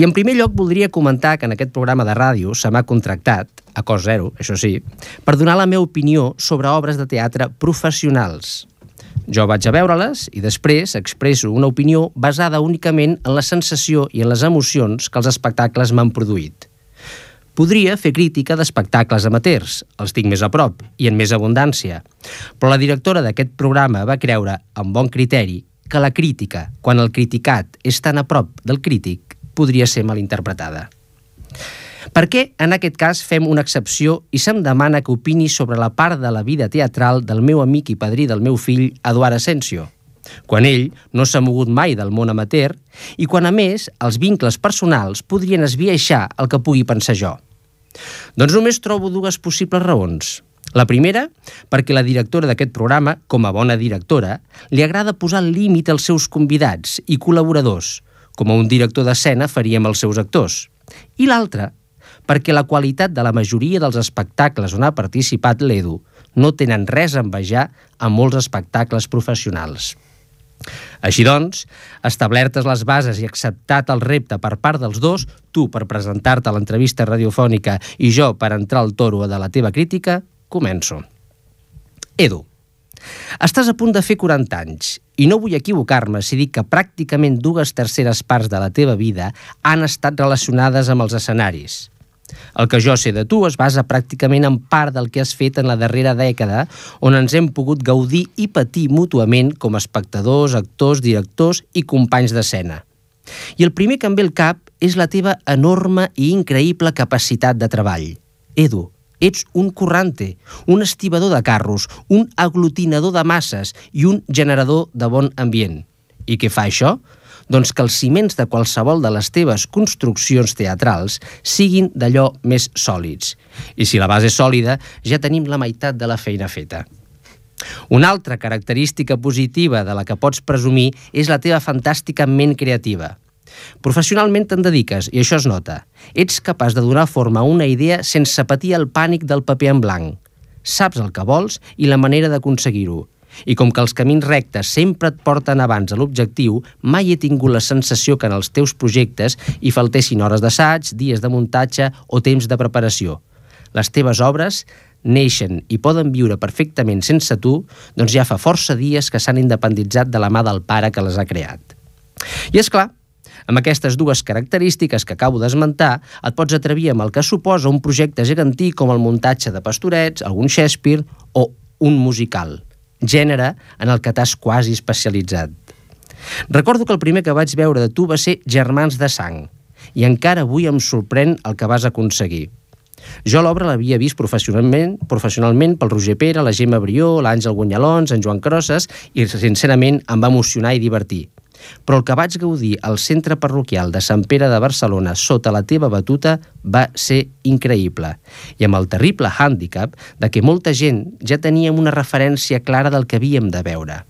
Speaker 6: I en primer lloc voldria comentar que en aquest programa de ràdio se m'ha contractat, a cost zero, això sí, per donar la meva opinió sobre obres de teatre professionals. Jo vaig a veure-les i després expresso una opinió basada únicament en la sensació i en les emocions que els espectacles m'han produït. Podria fer crítica d'espectacles amateurs, els tinc més a prop i en més abundància, però la directora d'aquest programa va creure, amb bon criteri, que la crítica, quan el criticat és tan a prop del crític, podria ser malinterpretada. Per què, en aquest cas, fem una excepció i se'm demana que opini sobre la part de la vida teatral del meu amic i padrí del meu fill, Eduard Asensio, quan ell no s'ha mogut mai del món amateur i quan, a més, els vincles personals podrien esbiaixar el que pugui pensar jo. Doncs només trobo dues possibles raons. La primera, perquè la directora d'aquest programa, com a bona directora, li agrada posar límit als seus convidats i col·laboradors, com un director d'escena faria amb els seus actors. I l'altra, perquè la qualitat de la majoria dels espectacles on ha participat l'Edu no tenen res a envejar a molts espectacles professionals. Així doncs, establertes les bases i acceptat el repte per part dels dos, tu per presentar-te a l'entrevista radiofònica i jo per entrar al toro de la teva crítica, començo. Edu, estàs a punt de fer 40 anys i no vull equivocar-me si dic que pràcticament dues terceres parts de la teva vida han estat relacionades amb els escenaris. El que jo sé de tu es basa pràcticament en part del que has fet en la darrera dècada, on ens hem pogut gaudir i patir mútuament com espectadors, actors, directors i companys d'escena. I el primer que em ve al cap és la teva enorme i increïble capacitat de treball. Edu, ets un currante, un estibador de carros, un aglutinador de masses i un generador de bon ambient. I què fa això? Doncs que els ciments de qualsevol de les teves construccions teatrals siguin d'allò més sòlids. I si la base és sòlida, ja tenim la meitat de la feina feta. Una altra característica positiva de la que pots presumir és la teva fantàstica ment creativa. Professionalment te'n dediques, i això es nota. Ets capaç de donar forma a una idea sense patir el pànic del paper en blanc. Saps el que vols i la manera d'aconseguir-ho. I com que els camins rectes sempre et porten abans a l'objectiu, mai he tingut la sensació que en els teus projectes hi faltessin hores d'assaig, dies de muntatge o temps de preparació. Les teves obres neixen i poden viure perfectament sense tu, doncs ja fa força dies que s'han independitzat de la mà del pare que les ha creat. I és clar, amb aquestes dues característiques que acabo d'esmentar, et pots atrevir amb el que suposa un projecte gegantí com el muntatge de pastorets, algun Shakespeare o un musical, gènere en el que t'has quasi especialitzat. Recordo que el primer que vaig veure de tu va ser Germans de Sang, i encara avui em sorprèn el que vas aconseguir. Jo l'obra l'havia vist professionalment, professionalment pel Roger Pere, la Gemma Brió, l'Àngel Guanyalons, en Joan Crosses, i sincerament em va emocionar i divertir. Però el que vaig gaudir al centre parroquial de Sant Pere de Barcelona sota la teva batuta va ser increïble. I amb el terrible hàndicap de que molta gent ja teníem una referència clara del que havíem de veure.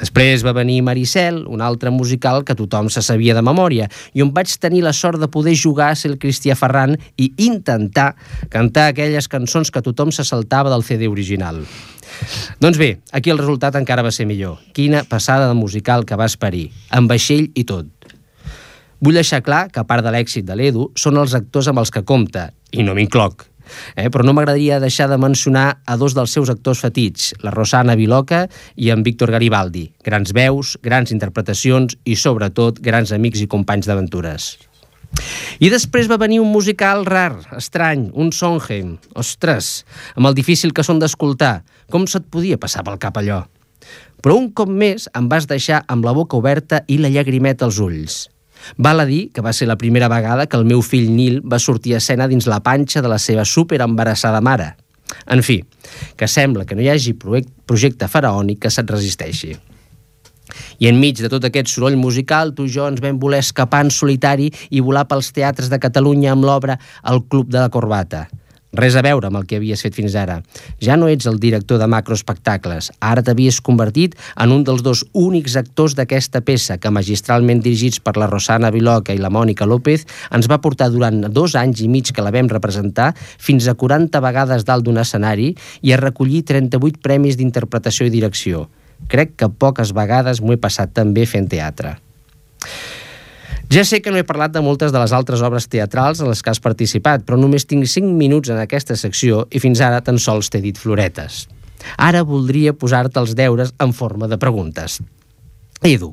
Speaker 6: Després va venir Maricel, un altre musical que tothom se sabia de memòria, i on vaig tenir la sort de poder jugar a ser el Cristià Ferran i intentar cantar aquelles cançons que tothom se saltava del CD original. Doncs bé, aquí el resultat encara va ser millor. Quina passada de musical que va esperir, amb vaixell i tot. Vull deixar clar que, a part de l'èxit de l'Edu, són els actors amb els que compta, i no m'incloc. Eh? Però no m'agradaria deixar de mencionar a dos dels seus actors fetits, la Rosana Viloca i en Víctor Garibaldi. Grans veus, grans interpretacions i, sobretot, grans amics i companys d'aventures. I després va venir un musical rar, estrany, un Sondheim. Ostres, amb el difícil que són d'escoltar, com se't podia passar pel cap allò? Però un cop més em vas deixar amb la boca oberta i la llagrimeta als ulls. Val a dir que va ser la primera vegada que el meu fill Nil va sortir a escena dins la panxa de la seva superembarassada mare. En fi, que sembla que no hi hagi projecte faraònic que se't resisteixi. I enmig de tot aquest soroll musical, tu i jo ens vam voler escapar en solitari i volar pels teatres de Catalunya amb l'obra El Club de la Corbata. Res a veure amb el que havies fet fins ara. Ja no ets el director de macroespectacles. Ara t'havies convertit en un dels dos únics actors d'aquesta peça que, magistralment dirigits per la Rosana Viloca i la Mònica López, ens va portar durant dos anys i mig que la vam representar fins a 40 vegades dalt d'un escenari i a recollir 38 premis d'interpretació i direcció. Crec que poques vegades m'ho he passat tan bé fent teatre. Ja sé que no he parlat de moltes de les altres obres teatrals en les que has participat, però només tinc 5 minuts en aquesta secció i fins ara tan sols t'he dit floretes. Ara voldria posar-te els deures en forma de preguntes. Edu,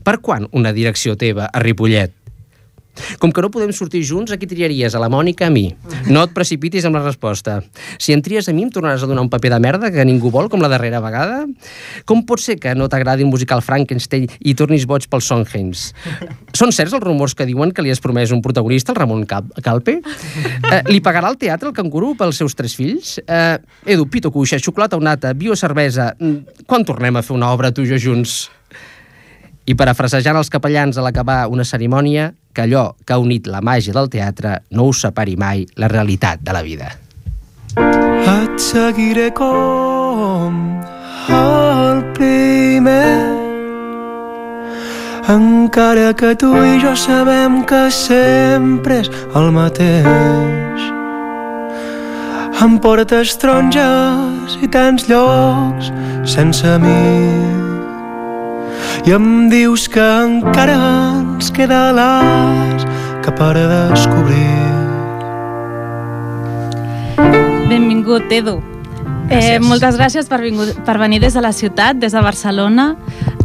Speaker 6: per quan una direcció teva a Ripollet? Com que no podem sortir junts, a qui triaries? A la Mònica, a mi. No et precipitis amb la resposta. Si em tries a mi, em tornaràs a donar un paper de merda que ningú vol, com la darrera vegada? Com pot ser que no t'agradi un musical Frankenstein i tornis boig pels Sondheims? Són certs els rumors que diuen que li has promès un protagonista, el Ramon Cal Calpe? Eh, li pagarà el teatre el canguru pels seus tres fills? Eh, Edu, pito cuixa, xocolata o nata, bio cervesa... Mm, Quan tornem a fer una obra tu i jo junts? I parafrasejant els capellans a l'acabar una cerimònia, que allò que ha unit la màgia del teatre no us separi mai la realitat de la vida.
Speaker 7: Et seguiré com el primer. Encara que tu i jo sabem que sempre és el mateix. Em portes taronges i tants llocs sense mi i em dius que encara ens queda l'as que per descobrir
Speaker 2: Benvingut, Edu. Eh, moltes gràcies per, vingut, per venir des de la ciutat, des de Barcelona.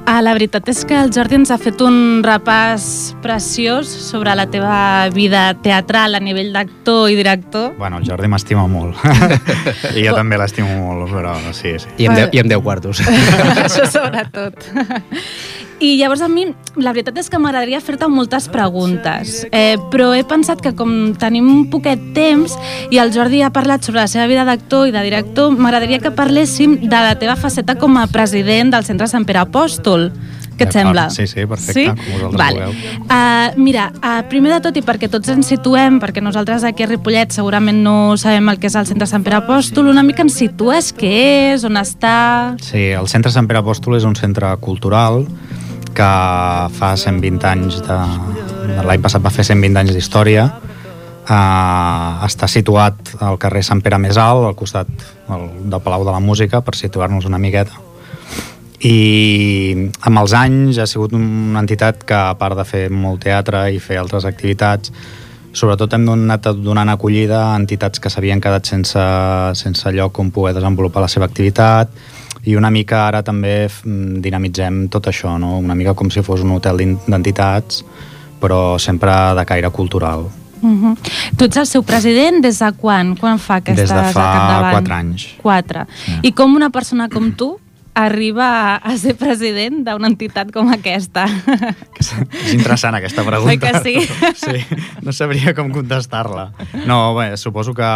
Speaker 2: Ah, la veritat és que el Jordi ens ha fet un repàs preciós sobre la teva vida teatral a nivell d'actor i director.
Speaker 9: Bueno, el Jordi m'estima molt. I jo també l'estimo molt, però sí, sí.
Speaker 6: I amb, deu, i amb 10 quartos.
Speaker 2: Això sobretot. I llavors a mi, la veritat és que m'agradaria fer-te moltes preguntes, eh, però he pensat que com tenim un poquet temps i el Jordi ha parlat sobre la seva vida d'actor i de director, m'agradaria que parléssim de la teva faceta com a president del Centre Sant Pere Apòstol. Què et sembla?
Speaker 9: Sí, sí, perfecte,
Speaker 2: Sí?
Speaker 9: com vosaltres
Speaker 2: vale.
Speaker 9: vulgueu.
Speaker 2: Uh, mira, uh, primer de tot i perquè tots ens situem, perquè nosaltres aquí a Ripollet segurament no sabem el que és el Centre Sant Pere Apòstol, una mica ens situes què és, on està...
Speaker 9: Sí, el Centre Sant Pere Apòstol és un centre cultural que fa 120 anys de... L'any passat va fer 120 anys d'història. Uh, està situat al carrer Sant Pere Més Alt, al costat del, del Palau de la Música, per situar-nos una miqueta. I amb els anys ha sigut una entitat que, a part de fer molt teatre i fer altres activitats, sobretot hem donat, donant acollida a entitats que s'havien quedat sense, sense lloc on poder desenvolupar la seva activitat i una mica ara també mm, dinamitzem tot això, no? una mica com si fos un hotel d'entitats però sempre de caire cultural
Speaker 2: Uh -huh. Tu ets el seu president des de quan? Quan fa que
Speaker 9: Des de fa quatre anys.
Speaker 2: Quatre. I com una persona com tu arriba a ser president d'una entitat com aquesta?
Speaker 9: És interessant aquesta pregunta.
Speaker 2: Oi que sí?
Speaker 9: Sí, no sabria com contestar-la. No, bé, suposo que...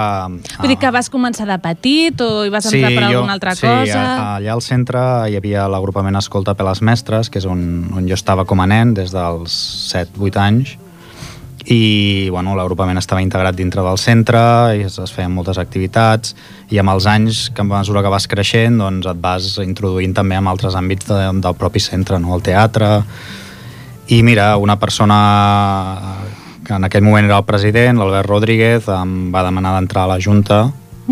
Speaker 2: Vull dir que vas començar de petit o hi vas entrar per alguna altra
Speaker 9: sí,
Speaker 2: cosa?
Speaker 9: a- allà al centre hi havia l'agrupament Escolta per les Mestres, que és on, on jo estava com a nen des dels 7-8 anys, i bueno, l'agrupament estava integrat dintre del centre i es, es feien moltes activitats i amb els anys, que a mesura que vas creixent doncs et vas introduint també en altres àmbits de, del propi centre, no? el teatre i mira, una persona que en aquell moment era el president, l'Albert Rodríguez, em va demanar d'entrar a la Junta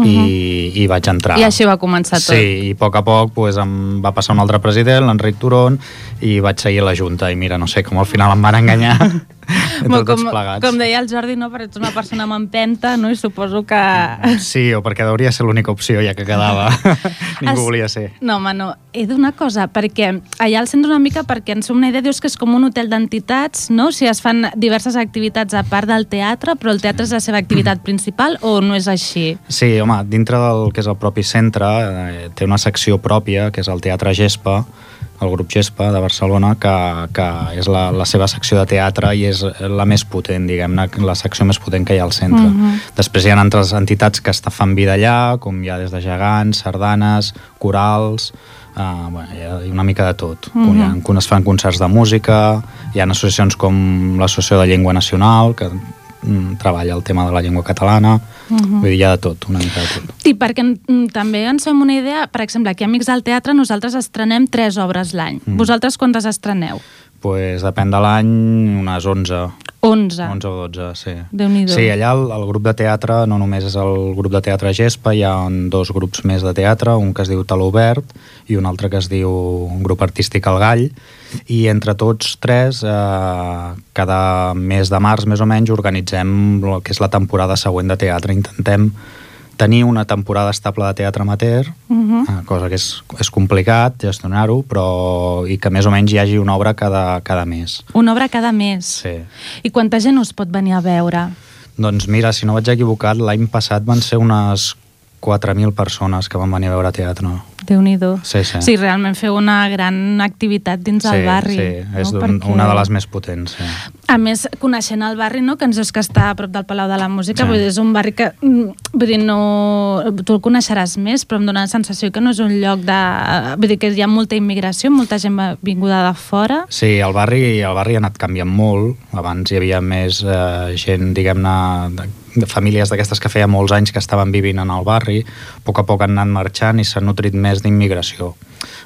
Speaker 9: i, i vaig entrar.
Speaker 2: I així va començar tot.
Speaker 9: Sí, i a poc a poc pues, em va passar un altre president, l'Enric Turon, i vaig seguir a la Junta. I mira, no sé, com al final em van enganyar entre
Speaker 2: com,
Speaker 9: plegats.
Speaker 2: com deia el Jordi, no? perquè ets una persona amb empenta, no? i suposo que...
Speaker 9: Sí, o perquè hauria ser l'única opció ja que quedava. Ningú
Speaker 2: Es-
Speaker 9: volia ser.
Speaker 2: No, home, no. He d'una cosa, perquè allà al centre una mica, perquè ens fem una idea, dius que és com un hotel d'entitats, no? O sigui, es fan diverses activitats a part del teatre, però el teatre és la seva activitat principal o no és així?
Speaker 9: Sí, home, dintre del que és el propi centre eh, té una secció pròpia, que és el Teatre Gespa, el grup Gespa de Barcelona, que, que és la, la seva secció de teatre i és la més potent, diguem-ne, la secció més potent que hi ha al centre.
Speaker 2: Mhm.
Speaker 9: Després hi ha altres entitats que fan vida allà, com hi ha des de gegants, sardanes, corals, Uh, bueno, hi ha una mica de tot.
Speaker 2: Mhm.
Speaker 9: hi ha, es fan concerts de música, hi ha associacions com l'Associació de Llengua Nacional, que mm, treballa el tema de la llengua catalana,
Speaker 2: Mhm.
Speaker 9: vull dir, hi ha de tot, una mica de tot.
Speaker 2: I perquè mm, també ens fem una idea, per exemple, aquí a Amics del Teatre nosaltres estrenem tres obres l'any.
Speaker 9: Mm.
Speaker 2: Vosaltres quantes estreneu?
Speaker 9: Pues depèn de l'any, unes 11.
Speaker 2: 11.
Speaker 9: 11 o 12, sí.
Speaker 2: Déu-n'hi-do.
Speaker 9: Sí, allà el, el grup de teatre no només és el grup de teatre Gespa, hi ha dos grups més de teatre, un que es diu Taló Obert i un altre que es diu un grup artístic El Gall, i entre tots tres, eh, cada mes de març més o menys, organitzem el que és la temporada següent de teatre. Intentem tenir una temporada estable de teatre amateur,
Speaker 2: Mhm.
Speaker 9: eh, cosa que és, és complicat gestionar-ho, però i que més o menys hi hagi una obra cada, cada mes.
Speaker 2: Una obra cada mes.
Speaker 9: Sí.
Speaker 2: I quanta gent us pot venir a veure?
Speaker 9: Doncs mira, si no vaig equivocat, l'any passat van ser unes 4.000 persones que van venir a veure teatre.
Speaker 2: Déu-n'hi-do.
Speaker 9: Sí, sí.
Speaker 2: Sí, realment feu una gran activitat dins
Speaker 9: sí,
Speaker 2: del barri.
Speaker 9: Sí, és
Speaker 2: no?
Speaker 9: un,
Speaker 2: Perquè-
Speaker 9: una de les més potents. Sí.
Speaker 2: A més, coneixent el barri, no? que ens dius que està a prop del Palau de la Música,
Speaker 9: Sí.
Speaker 2: vull dir, és un barri que, mm, vull dir, no... tu el coneixeràs més, però em dóna la sensació que no és un lloc de... Vull dir, que hi ha molta immigració, molta gent vinguda de fora.
Speaker 9: Sí, el barri, el barri ha anat canviant molt. Abans hi havia més eh, gent, diguem-ne, famílies d'aquestes que feia molts anys que estaven vivint en el barri. A poc a poc han anat marxant i s'han nutrit més d'immigració.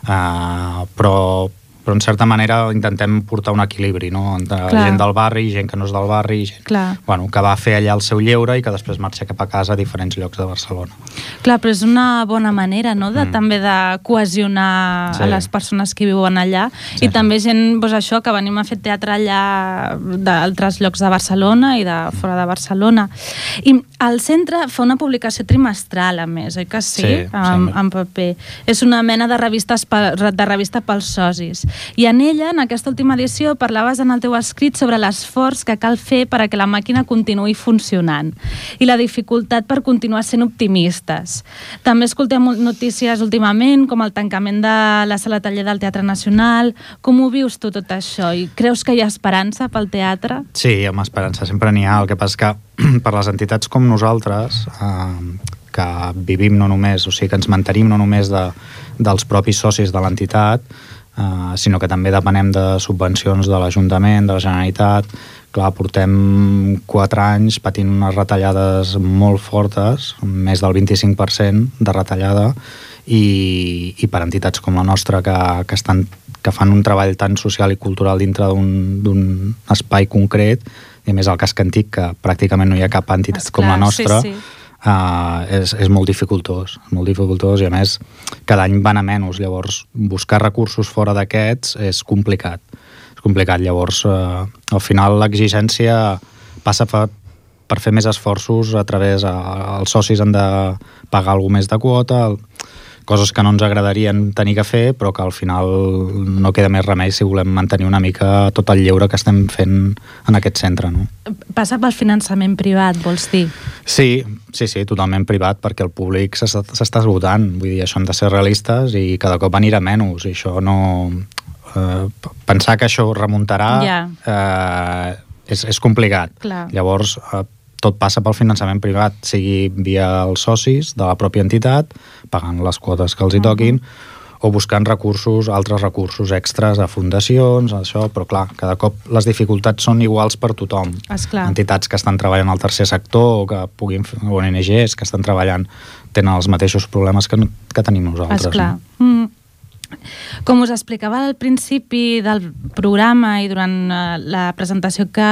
Speaker 9: Uh, però, però en certa manera intentem portar un equilibri, no? Entre
Speaker 2: Clar.
Speaker 9: gent del barri, gent que no és del barri, gent
Speaker 2: Clar.
Speaker 9: bueno, que va fer allà el seu lleure i que després marxa cap a casa a diferents llocs de Barcelona.
Speaker 2: Clar, però és una bona manera, no?, de, mm. també de cohesionar
Speaker 9: Sí.
Speaker 2: a les persones que viuen allà
Speaker 9: Sí,
Speaker 2: i també gent, doncs això, que venim a fer teatre allà d'altres llocs de Barcelona i de fora de Barcelona. I el centre fa una publicació trimestral, a més, oi que sí?
Speaker 9: Sí,
Speaker 2: en, en paper. És una mena de, revistes pe- de revista pels socis. I en ella, en aquesta última edició, parlaves en el teu escrit sobre l'esforç que cal fer per a que la màquina continuï funcionant i la dificultat per continuar sent optimistes. També escoltem notícies últimament, com el tancament de la sala taller del Teatre Nacional. Com ho vius tu tot això? I creus que hi ha esperança pel teatre?
Speaker 9: Sí, amb esperança sempre n'hi ha. El que passa que per les entitats com nosaltres, eh, que vivim no només, o sigui, que ens mantenim no només de, dels propis socis de l'entitat, eh, sinó que també depenem de subvencions de l'Ajuntament, de la Generalitat. Clar, portem 4 anys patint unes retallades molt fortes, més del 25% de retallada, i, i per entitats com la nostra que, que, estan, que fan un treball tan social i cultural dintre d'un espai concret, i a més el casc antic, que pràcticament no hi ha cap entitat
Speaker 2: Esclar,
Speaker 9: com la nostra,
Speaker 2: sí, sí.
Speaker 9: Uh, és, és molt dificultós, molt dificultós i a més cada any van a menys, llavors buscar recursos fora d'aquests és complicat, és complicat, llavors uh, al final l'exigència passa per, per fer més esforços a través, uh, els socis han de pagar alguna més de quota, el, coses que no ens agradarien tenir que fer, però que al final no queda més remei si volem mantenir una mica tot el lleure que estem fent en aquest centre. No?
Speaker 2: Passa pel finançament privat, vols dir?
Speaker 9: Sí, sí, sí, totalment privat, perquè el públic s'està esgotant. Vull dir, això hem de ser realistes i cada cop anirà menys, i això no... Eh, pensar que això remuntarà
Speaker 2: Ja.
Speaker 9: eh, és, és complicat.
Speaker 2: Clar.
Speaker 9: Llavors, eh, tot passa pel finançament privat, sigui via els socis de la pròpia entitat, pagant les quotes que els hi toquin, o buscant recursos, altres recursos extras a fundacions, això, però clar, cada cop les dificultats són iguals per tothom.
Speaker 2: Esclar.
Speaker 9: Entitats que estan treballant al tercer sector o que puguin fer, o ONGs que estan treballant tenen els mateixos problemes que, que tenim nosaltres.
Speaker 2: Esclar.
Speaker 9: No?
Speaker 2: Mm. Com us explicava al principi del programa i durant eh, la presentació que,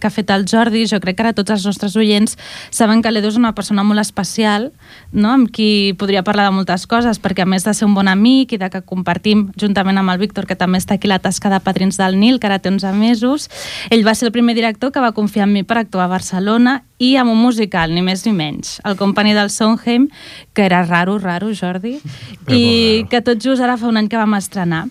Speaker 2: que ha fet el Jordi, jo crec que ara tots els nostres oients saben que l'Edu és una persona molt especial, no? amb qui podria parlar de moltes coses, perquè a més de ser un bon amic i de que compartim juntament amb el Víctor, que també està aquí la tasca de Padrins del Nil, que ara té 11 mesos, ell va ser el primer director que va confiar en mi per actuar a Barcelona i amb un musical, ni més ni menys, el Company del Sondheim, que era raro, raro, Jordi, i que tot just ara fa un any que vam estrenar.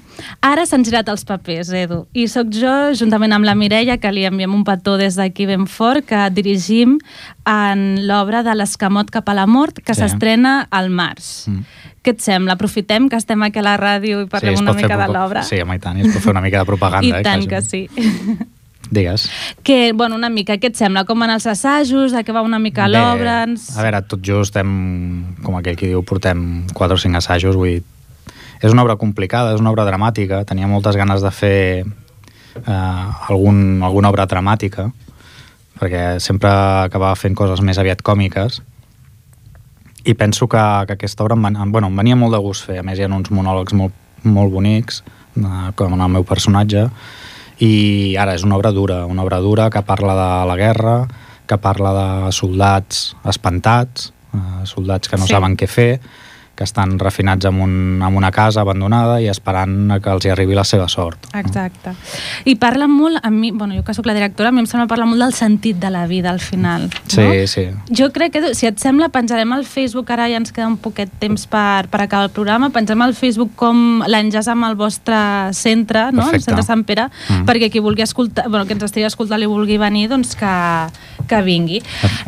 Speaker 2: Ara s'han girat els papers, Edu, i sóc jo, juntament amb la Mireia, que li enviem un petó des d'aquí ben fort, que dirigim en l'obra de l'Escamot cap a la mort, que
Speaker 9: Sí.
Speaker 2: s'estrena al març.
Speaker 9: Mm.
Speaker 2: Què et sembla? Aprofitem que estem aquí a la ràdio i parlem
Speaker 9: es
Speaker 2: una mica de l'obra?
Speaker 9: Sí, home, i tant, i es pot fer una mica de propaganda.
Speaker 2: I
Speaker 9: eh,
Speaker 2: tant
Speaker 9: quasi.
Speaker 2: que sí.
Speaker 9: Digues.
Speaker 2: que, bueno, una mica, què et sembla? Com van els assajos? De què va una mica l'obra? Ens...
Speaker 9: A veure, tot just estem, com aquell qui diu, portem 4 o 5 assajos, vull dir, és una obra complicada, és una obra dramàtica, tenia moltes ganes de fer eh, algun, alguna obra dramàtica, perquè sempre acabava fent coses més aviat còmiques, i penso que, que aquesta obra em- bueno, em venia molt de gust fer, a més hi ha uns monòlegs molt, molt bonics, eh, com en el meu personatge, i ara és una obra dura, una obra dura que parla de la guerra, que parla de soldats espantats, eh, soldats que no
Speaker 2: Sí.
Speaker 9: saben què fer, que estan refinats en, un, en una casa abandonada i esperant que els hi arribi la seva sort.
Speaker 2: Exacte. I parla molt, a mi, bueno, jo que sóc la directora, a mi em sembla parlar molt del sentit de la vida al final.
Speaker 9: Sí,
Speaker 2: no?
Speaker 9: sí.
Speaker 2: Jo crec que, si et sembla, penjarem al Facebook, ara ja ens queda un poquet temps per, per acabar el programa, penjarem al Facebook com l'enllaç amb el vostre centre, no? el
Speaker 9: Perfecte.
Speaker 2: centre Sant Pere,
Speaker 9: Mm.
Speaker 2: perquè qui vulgui escoltar, bueno, que ens estigui escoltant i vulgui venir, doncs que, que vingui.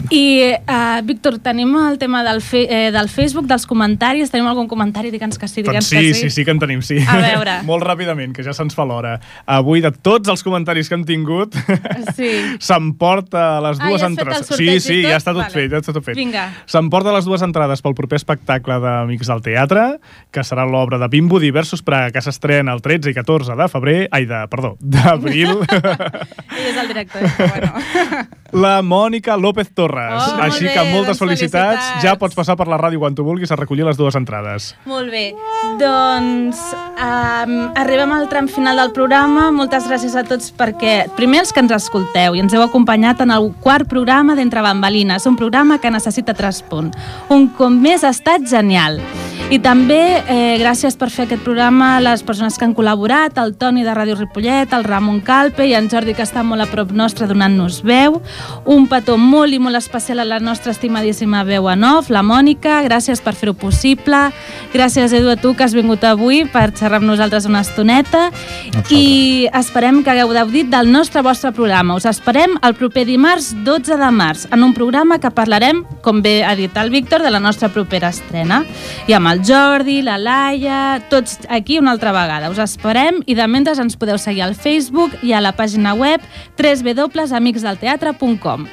Speaker 2: I, uh, Víctor, tenim el tema del, fe, eh, del Facebook, dels comentaris, tenim algun comentari? Digue'ns que sí, digue'ns
Speaker 3: Doncs sí,
Speaker 2: que
Speaker 3: sí, sí que en tenim, sí.
Speaker 2: A veure.
Speaker 3: Molt ràpidament, que ja se'ns fa l'hora. Avui, de tots els comentaris que hem tingut,
Speaker 2: Sí.
Speaker 3: s'emporta les
Speaker 2: Ah,
Speaker 3: dues
Speaker 2: ja fet el
Speaker 3: entrades. sí, sí, ja està tot
Speaker 2: Vale.
Speaker 3: fet, ja està tot fet.
Speaker 2: Vinga.
Speaker 3: S'emporta les dues entrades pel proper espectacle d'Amics del Teatre, que serà l'obra de Bimbo Diversos Praga, que s'estrena el 13 i 14 de febrer, ai, de, perdó, d'abril.
Speaker 2: Ell és el director, però bueno.
Speaker 3: la Mònica López Torres.
Speaker 2: Oh,
Speaker 3: Així que moltes
Speaker 2: doncs
Speaker 3: felicitats.
Speaker 2: felicitats.
Speaker 3: Ja pots passar per la ràdio quan tu vulguis a recollir les dues entrades.
Speaker 2: Molt bé. Doncs um, arribem al tram final del programa. Moltes gràcies a tots perquè, primer els que ens escolteu i ens heu acompanyat en el quart programa d'Entre Bambalines, un programa que necessita traspunt. Un cop més ha estat genial. I també eh, gràcies per fer aquest programa a les persones que han col·laborat, el Toni de Ràdio Ripollet, el Ramon Calpe i en Jordi que està molt a prop nostre donant-nos veu. Un petó molt i molt especial a la nostra estimadíssima veu en off, la Mònica, gràcies per fer-ho possible. Gràcies, Edu, a tu que has vingut avui per xerrar amb nosaltres una estoneta. I esperem que hagueu gaudit del nostre vostre programa. Us esperem el proper dimarts 12 de març en un programa que parlarem, com bé ha dit el Víctor, de la nostra propera estrena. I amb el Jordi, la Laia, tots aquí una altra vegada. Us esperem i de mentre ens podeu seguir al Facebook i a la pàgina web www.amicsdelteatre.com.